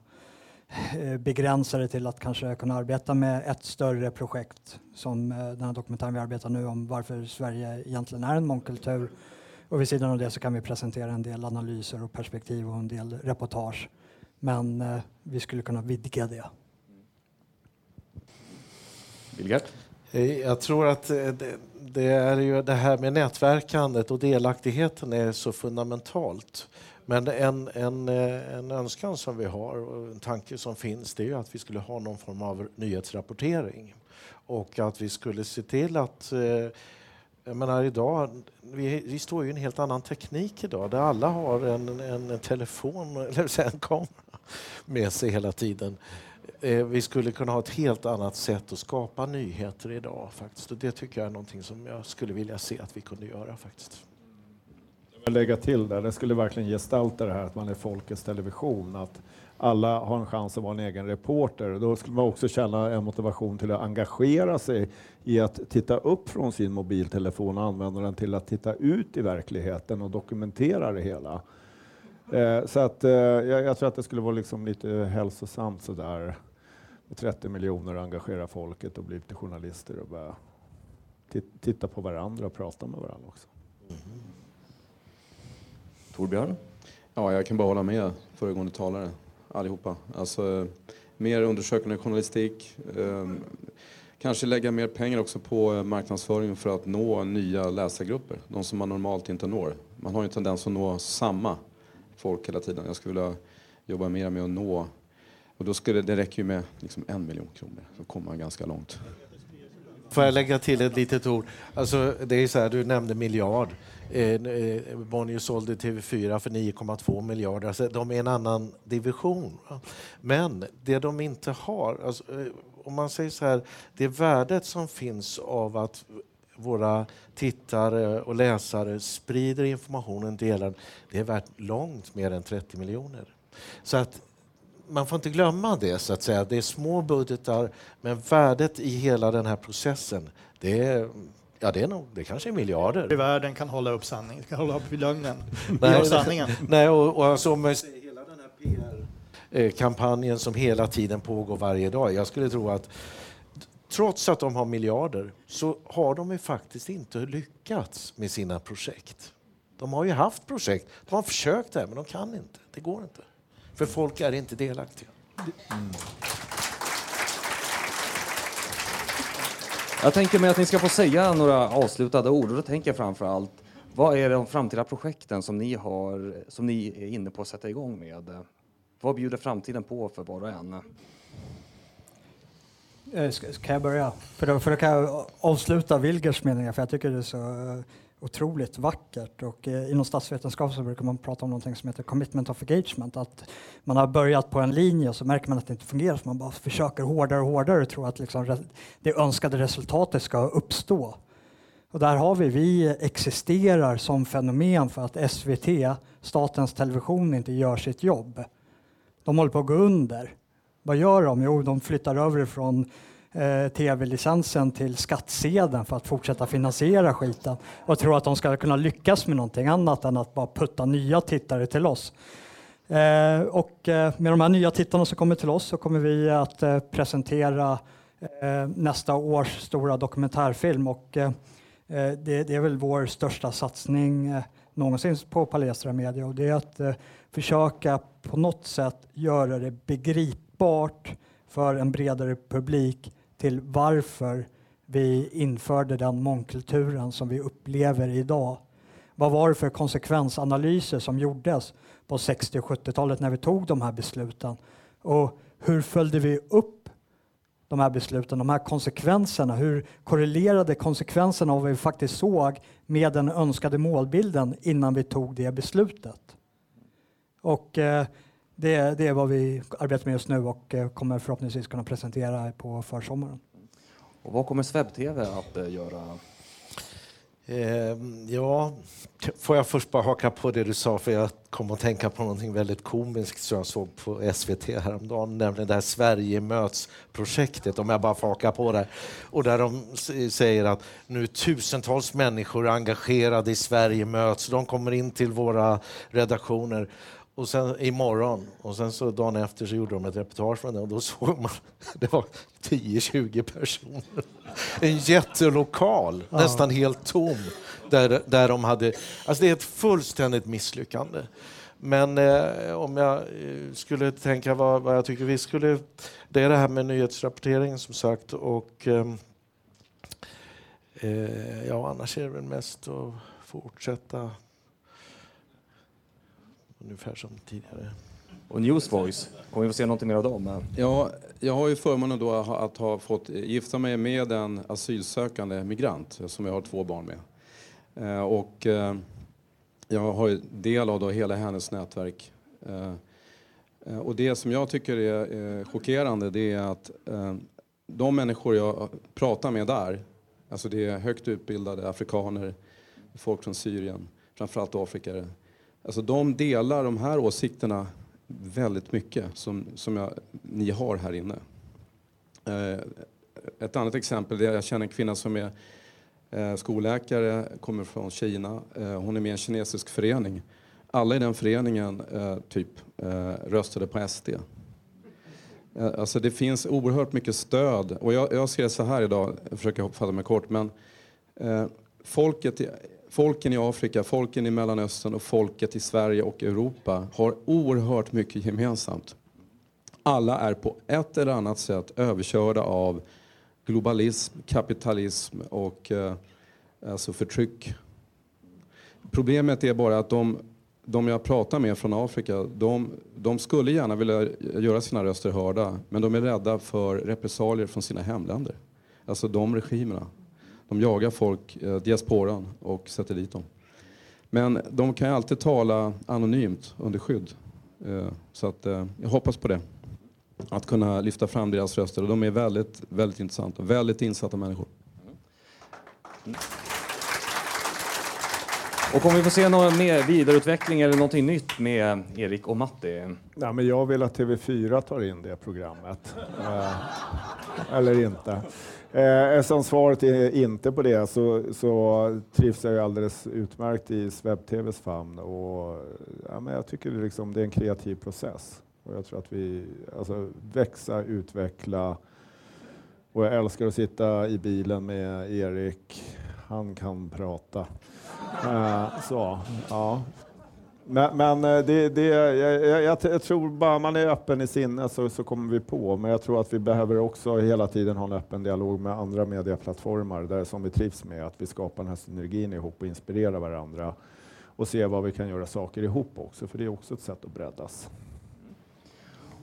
begränsade till att kanske kunna arbeta med ett större projekt som eh, den här dokumentären vi arbetar nu om varför Sverige egentligen är en mångkultur. Och vid sidan av det så kan vi presentera en del analyser och perspektiv och en del reportage. Men eh, vi skulle kunna vidga det. Billgert? Jag tror att det, det är ju det här med nätverkandet och delaktigheten är så fundamentalt. Men en, en, eh, en önskan som vi har och en tanke som finns det är att vi skulle ha någon form av nyhetsrapportering och att vi skulle se till att eh, jag menar idag, vi, vi står ju i en helt annan teknik idag där alla har en, en telefon eller en kamera med sig hela tiden. Eh, vi skulle kunna ha ett helt annat sätt att skapa nyheter idag. faktiskt. Och det tycker jag är någonting som jag skulle vilja se att vi kunde göra. faktiskt. Jag lägga till där, det skulle verkligen gestalta det här att man är folkets television. Att alla har en chans att vara en egen reporter. Då skulle man också känna en motivation till att engagera sig i att titta upp från sin mobiltelefon och använda den till att titta ut i verkligheten och dokumentera det hela. Eh, så att, eh, jag, jag, tror att det skulle vara liksom lite hälsosamt sådär. Med 30 miljoner engagera folket och bli lite journalister och börja titta på varandra och prata med varandra också. Mm. Torbjörn? Ja, jag kan bara hålla med föregående talare allihopa. Alltså, mer undersökande journalistik. Ehm, kanske lägga mer pengar också på marknadsföring för att nå nya läsargrupper. De som man normalt inte når. Man har ju en tendens att nå samma folk hela tiden. Jag skulle vilja jobba mer med att nå och då skulle det räcker ju med liksom en miljon kronor, så kommer man ganska långt. Får jag lägga till ett litet ord? Alltså, det är så här, du nämnde miljard. Eh, eh Bonnier sålde TV4 för 9,2 miljarder. Alltså, de är en annan division. Men det de inte har... Alltså, eh, om man säger så här, det värdet som finns av att våra tittare och läsare sprider informationen, delar det är värt långt mer än 30 miljoner. Så att man får inte glömma det. så att säga. Det är små budgetar, men värdet i hela den här processen, det är Ja, det är nog, det kanske är miljarder. I världen kan hålla upp sanningen, kan hålla upp lögnen. Nej, sanningen. nej, och, och alltså, hela den här PR-kampanjen som hela tiden pågår varje dag. Jag skulle tro att trots att de har miljarder så har de ju faktiskt inte lyckats med sina projekt. De har ju haft projekt, de har försökt det, men de kan inte. Det går inte. För folk är inte delaktiga. Mm. Jag tänker mig att ni ska få säga några avslutade ord. Och då tänker jag framför allt, vad är de framtida projekten som ni, har, som ni är inne på att sätta igång med? Vad bjuder framtiden på för var och en? Eh, ska, ska jag börja? För då, för då kan jag avsluta Wilgers meningar, för jag tycker det är så eh, otroligt vackert. Och eh, inom statsvetenskap så brukar man prata om någonting som heter commitment of engagement. Att man har börjat på en linje och så märker man att det inte fungerar så man bara försöker hårdare och hårdare och tror att liksom det önskade resultatet ska uppstå. Och där har vi, vi existerar som fenomen för att SVT, Statens Television, inte gör sitt jobb. De håller på att gå under. Vad gör de? Jo, de flyttar över från eh, tv-licensen till skattsedeln för att fortsätta finansiera skiten och tror att de ska kunna lyckas med någonting annat än att bara putta nya tittare till oss. Eh, och eh, med de här nya tittarna som kommer till oss så kommer vi att eh, presentera eh, nästa års stora dokumentärfilm och eh, det, det, är väl vår största satsning någonsin på Palestra Media och det är att försöka på något sätt göra det begripbart för en bredare publik till varför vi införde den mångkulturen som vi upplever idag. Vad var det för konsekvensanalyser som gjordes på 60 och 70-talet när vi tog de här besluten? Och hur följde vi upp de här besluten, de här konsekvenserna? Hur korrelerade konsekvenserna av vad vi faktiskt såg med den önskade målbilden innan vi tog det beslutet? Och eh, det, det, är vad vi arbetar med just nu och eh, kommer förhoppningsvis kunna presentera på försommaren. Och vad kommer SvebTV att eh, göra? Eh, ja, får jag först bara haka på det du sa, för jag kom att tänka på någonting väldigt komiskt som jag såg på SVT häromdagen, nämligen det här Sverige möts-projektet, om jag bara får haka på det. Och där de säger att nu tusentals människor är engagerade i Sverige möts, de kommer in till våra redaktioner och sen imorgon. Och sen så dagen efter så gjorde de ett reportage från det och då såg man det var 10-20 personer. En jättelokal, ja. nästan helt tom, där, där de hade... Alltså det är ett fullständigt misslyckande. Men eh, om jag eh, skulle tänka vad, vad, jag tycker vi skulle... Det är det här med nyhetsrapportering som sagt och eh, eh ja, annars är det väl mest att fortsätta ungefär som tidigare. Och Newsvoice, kommer vi få se något mer av dem? Ja, jag har ju förmånen då att ha fått gifta mig med en asylsökande migrant som jag har två barn med. Eh, och eh, jag har del av då hela hennes nätverk. Eh, och det som jag tycker är chockerande det är att de människor jag pratar med där, alltså det är högt utbildade afrikaner, folk från Syrien, framförallt Afrika, Alltså de delar de här åsikterna väldigt mycket som, som jag, ni har här inne. Eh, ett annat exempel är jag känner en kvinna som är eh, skolläkare, kommer från Kina. Eh, hon är med i en kinesisk förening. Alla i den föreningen eh, typ eh, röstade på SD. Eh, alltså det finns oerhört mycket stöd. Och jag, jag ser så här idag, jag försöker fatta mig kort, men eh, folket folken i Afrika, folken i Mellanöstern och folket i Sverige och Europa har oerhört mycket gemensamt. Alla är på ett eller annat sätt överkörda av globalism, kapitalism och eh, alltså förtryck. Problemet är bara att de, de jag pratar med från Afrika, de, de skulle gärna vilja göra sina röster hörda men de är rädda för repressalier från sina hemländer. Alltså de regimerna. De jagar folk, eh, diasporan, och sätter dit dem. Men de kan ju alltid tala anonymt under skydd. Eh, så att, eh, jag hoppas på det. Att kunna lyfta fram deras röster. Och de är väldigt, väldigt intressanta. Väldigt insatta människor. Mm. Och kommer vi få se någon mer vidareutveckling eller någonting nytt med Erik och Matti? Ja, men jag vill att TV4 tar in det programmet. Eh, eller inte. Eh, som svaret är inte på det så, så trivs jag alldeles utmärkt i SvebTVs famn. Och, ja, men jag tycker det, liksom, det är en kreativ process. Och jag tror att vi alltså, växa, utveckla. Och jag älskar att sitta i bilen med Erik. Han kan prata. Eh, så, ja. Men, men eh, det, det, jag, jag, jag, tror bara man är öppen i sinnet så, så kommer vi på. Men jag tror att vi behöver också hela tiden ha en öppen dialog med andra medieplattformar där som vi trivs med. Att vi skapar den här synergin ihop och inspirerar varandra och se vad vi kan göra saker ihop också. För det är också ett sätt att breddas.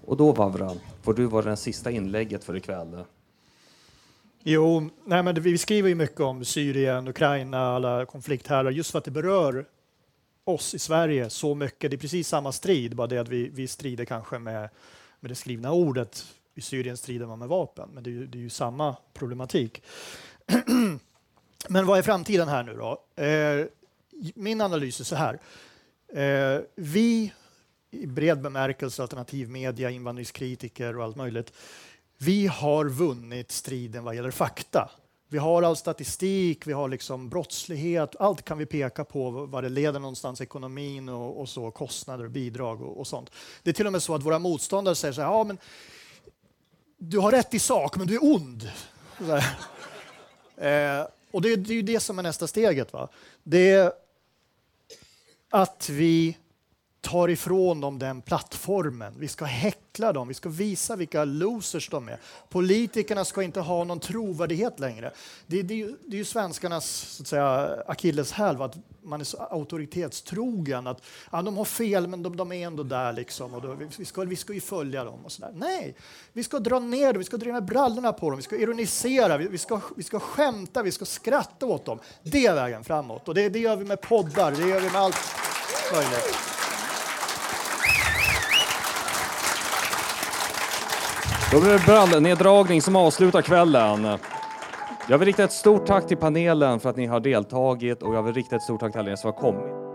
Och då Vavra, får du vara det sista inlägget för ikväll. Jo, nej men vi skriver ju mycket om Syrien, Ukraina, alla konflikthärdar just för att det berör oss i Sverige så mycket. Det är precis samma strid, bara det att vi, vi strider kanske med, med det skrivna ordet. I Syrien strider man med vapen, men det är ju, det är ju samma problematik. men vad är framtiden här nu då? Eh, min analys är så här. Eh, vi i bred bemärkelse, alternativmedia, invandringskritiker och allt möjligt, vi har vunnit striden vad gäller fakta. Vi har all statistik, vi har liksom brottslighet, allt kan vi peka på vad det leder någonstans, ekonomin och, och så, kostnader, bidrag och, och, sånt. Det är till och med så att våra motståndare säger så här, ja men du har rätt i sak, men du är ond. eh, och det, det, är ju det som är nästa steget. Va? Det är att vi tar ifrån dem den plattformen. Vi ska häckla dem, vi ska visa vilka losers de är. Politikerna ska inte ha någon trovärdighet längre. Det, det, det är ju svenskarnas så att säga, akilleshäl, att man är så auktoritetstrogen. Att ja, de har fel, men de, de är ändå där. Liksom, och då, vi, ska, vi ska ju följa dem. och så där. Nej, vi ska dra ner dem, vi ska dra ner brallorna på dem, vi ska ironisera, vi, vi, ska, vi ska skämta, vi ska skratta åt dem. Det är vägen framåt. Och det, det gör vi med poddar, det gör vi med allt möjligt. Då blir det brallneddragning som avslutar kvällen. Jag vill rikta ett stort tack till panelen för att ni har deltagit och jag vill rikta ett stort tack till alla er som har kommit.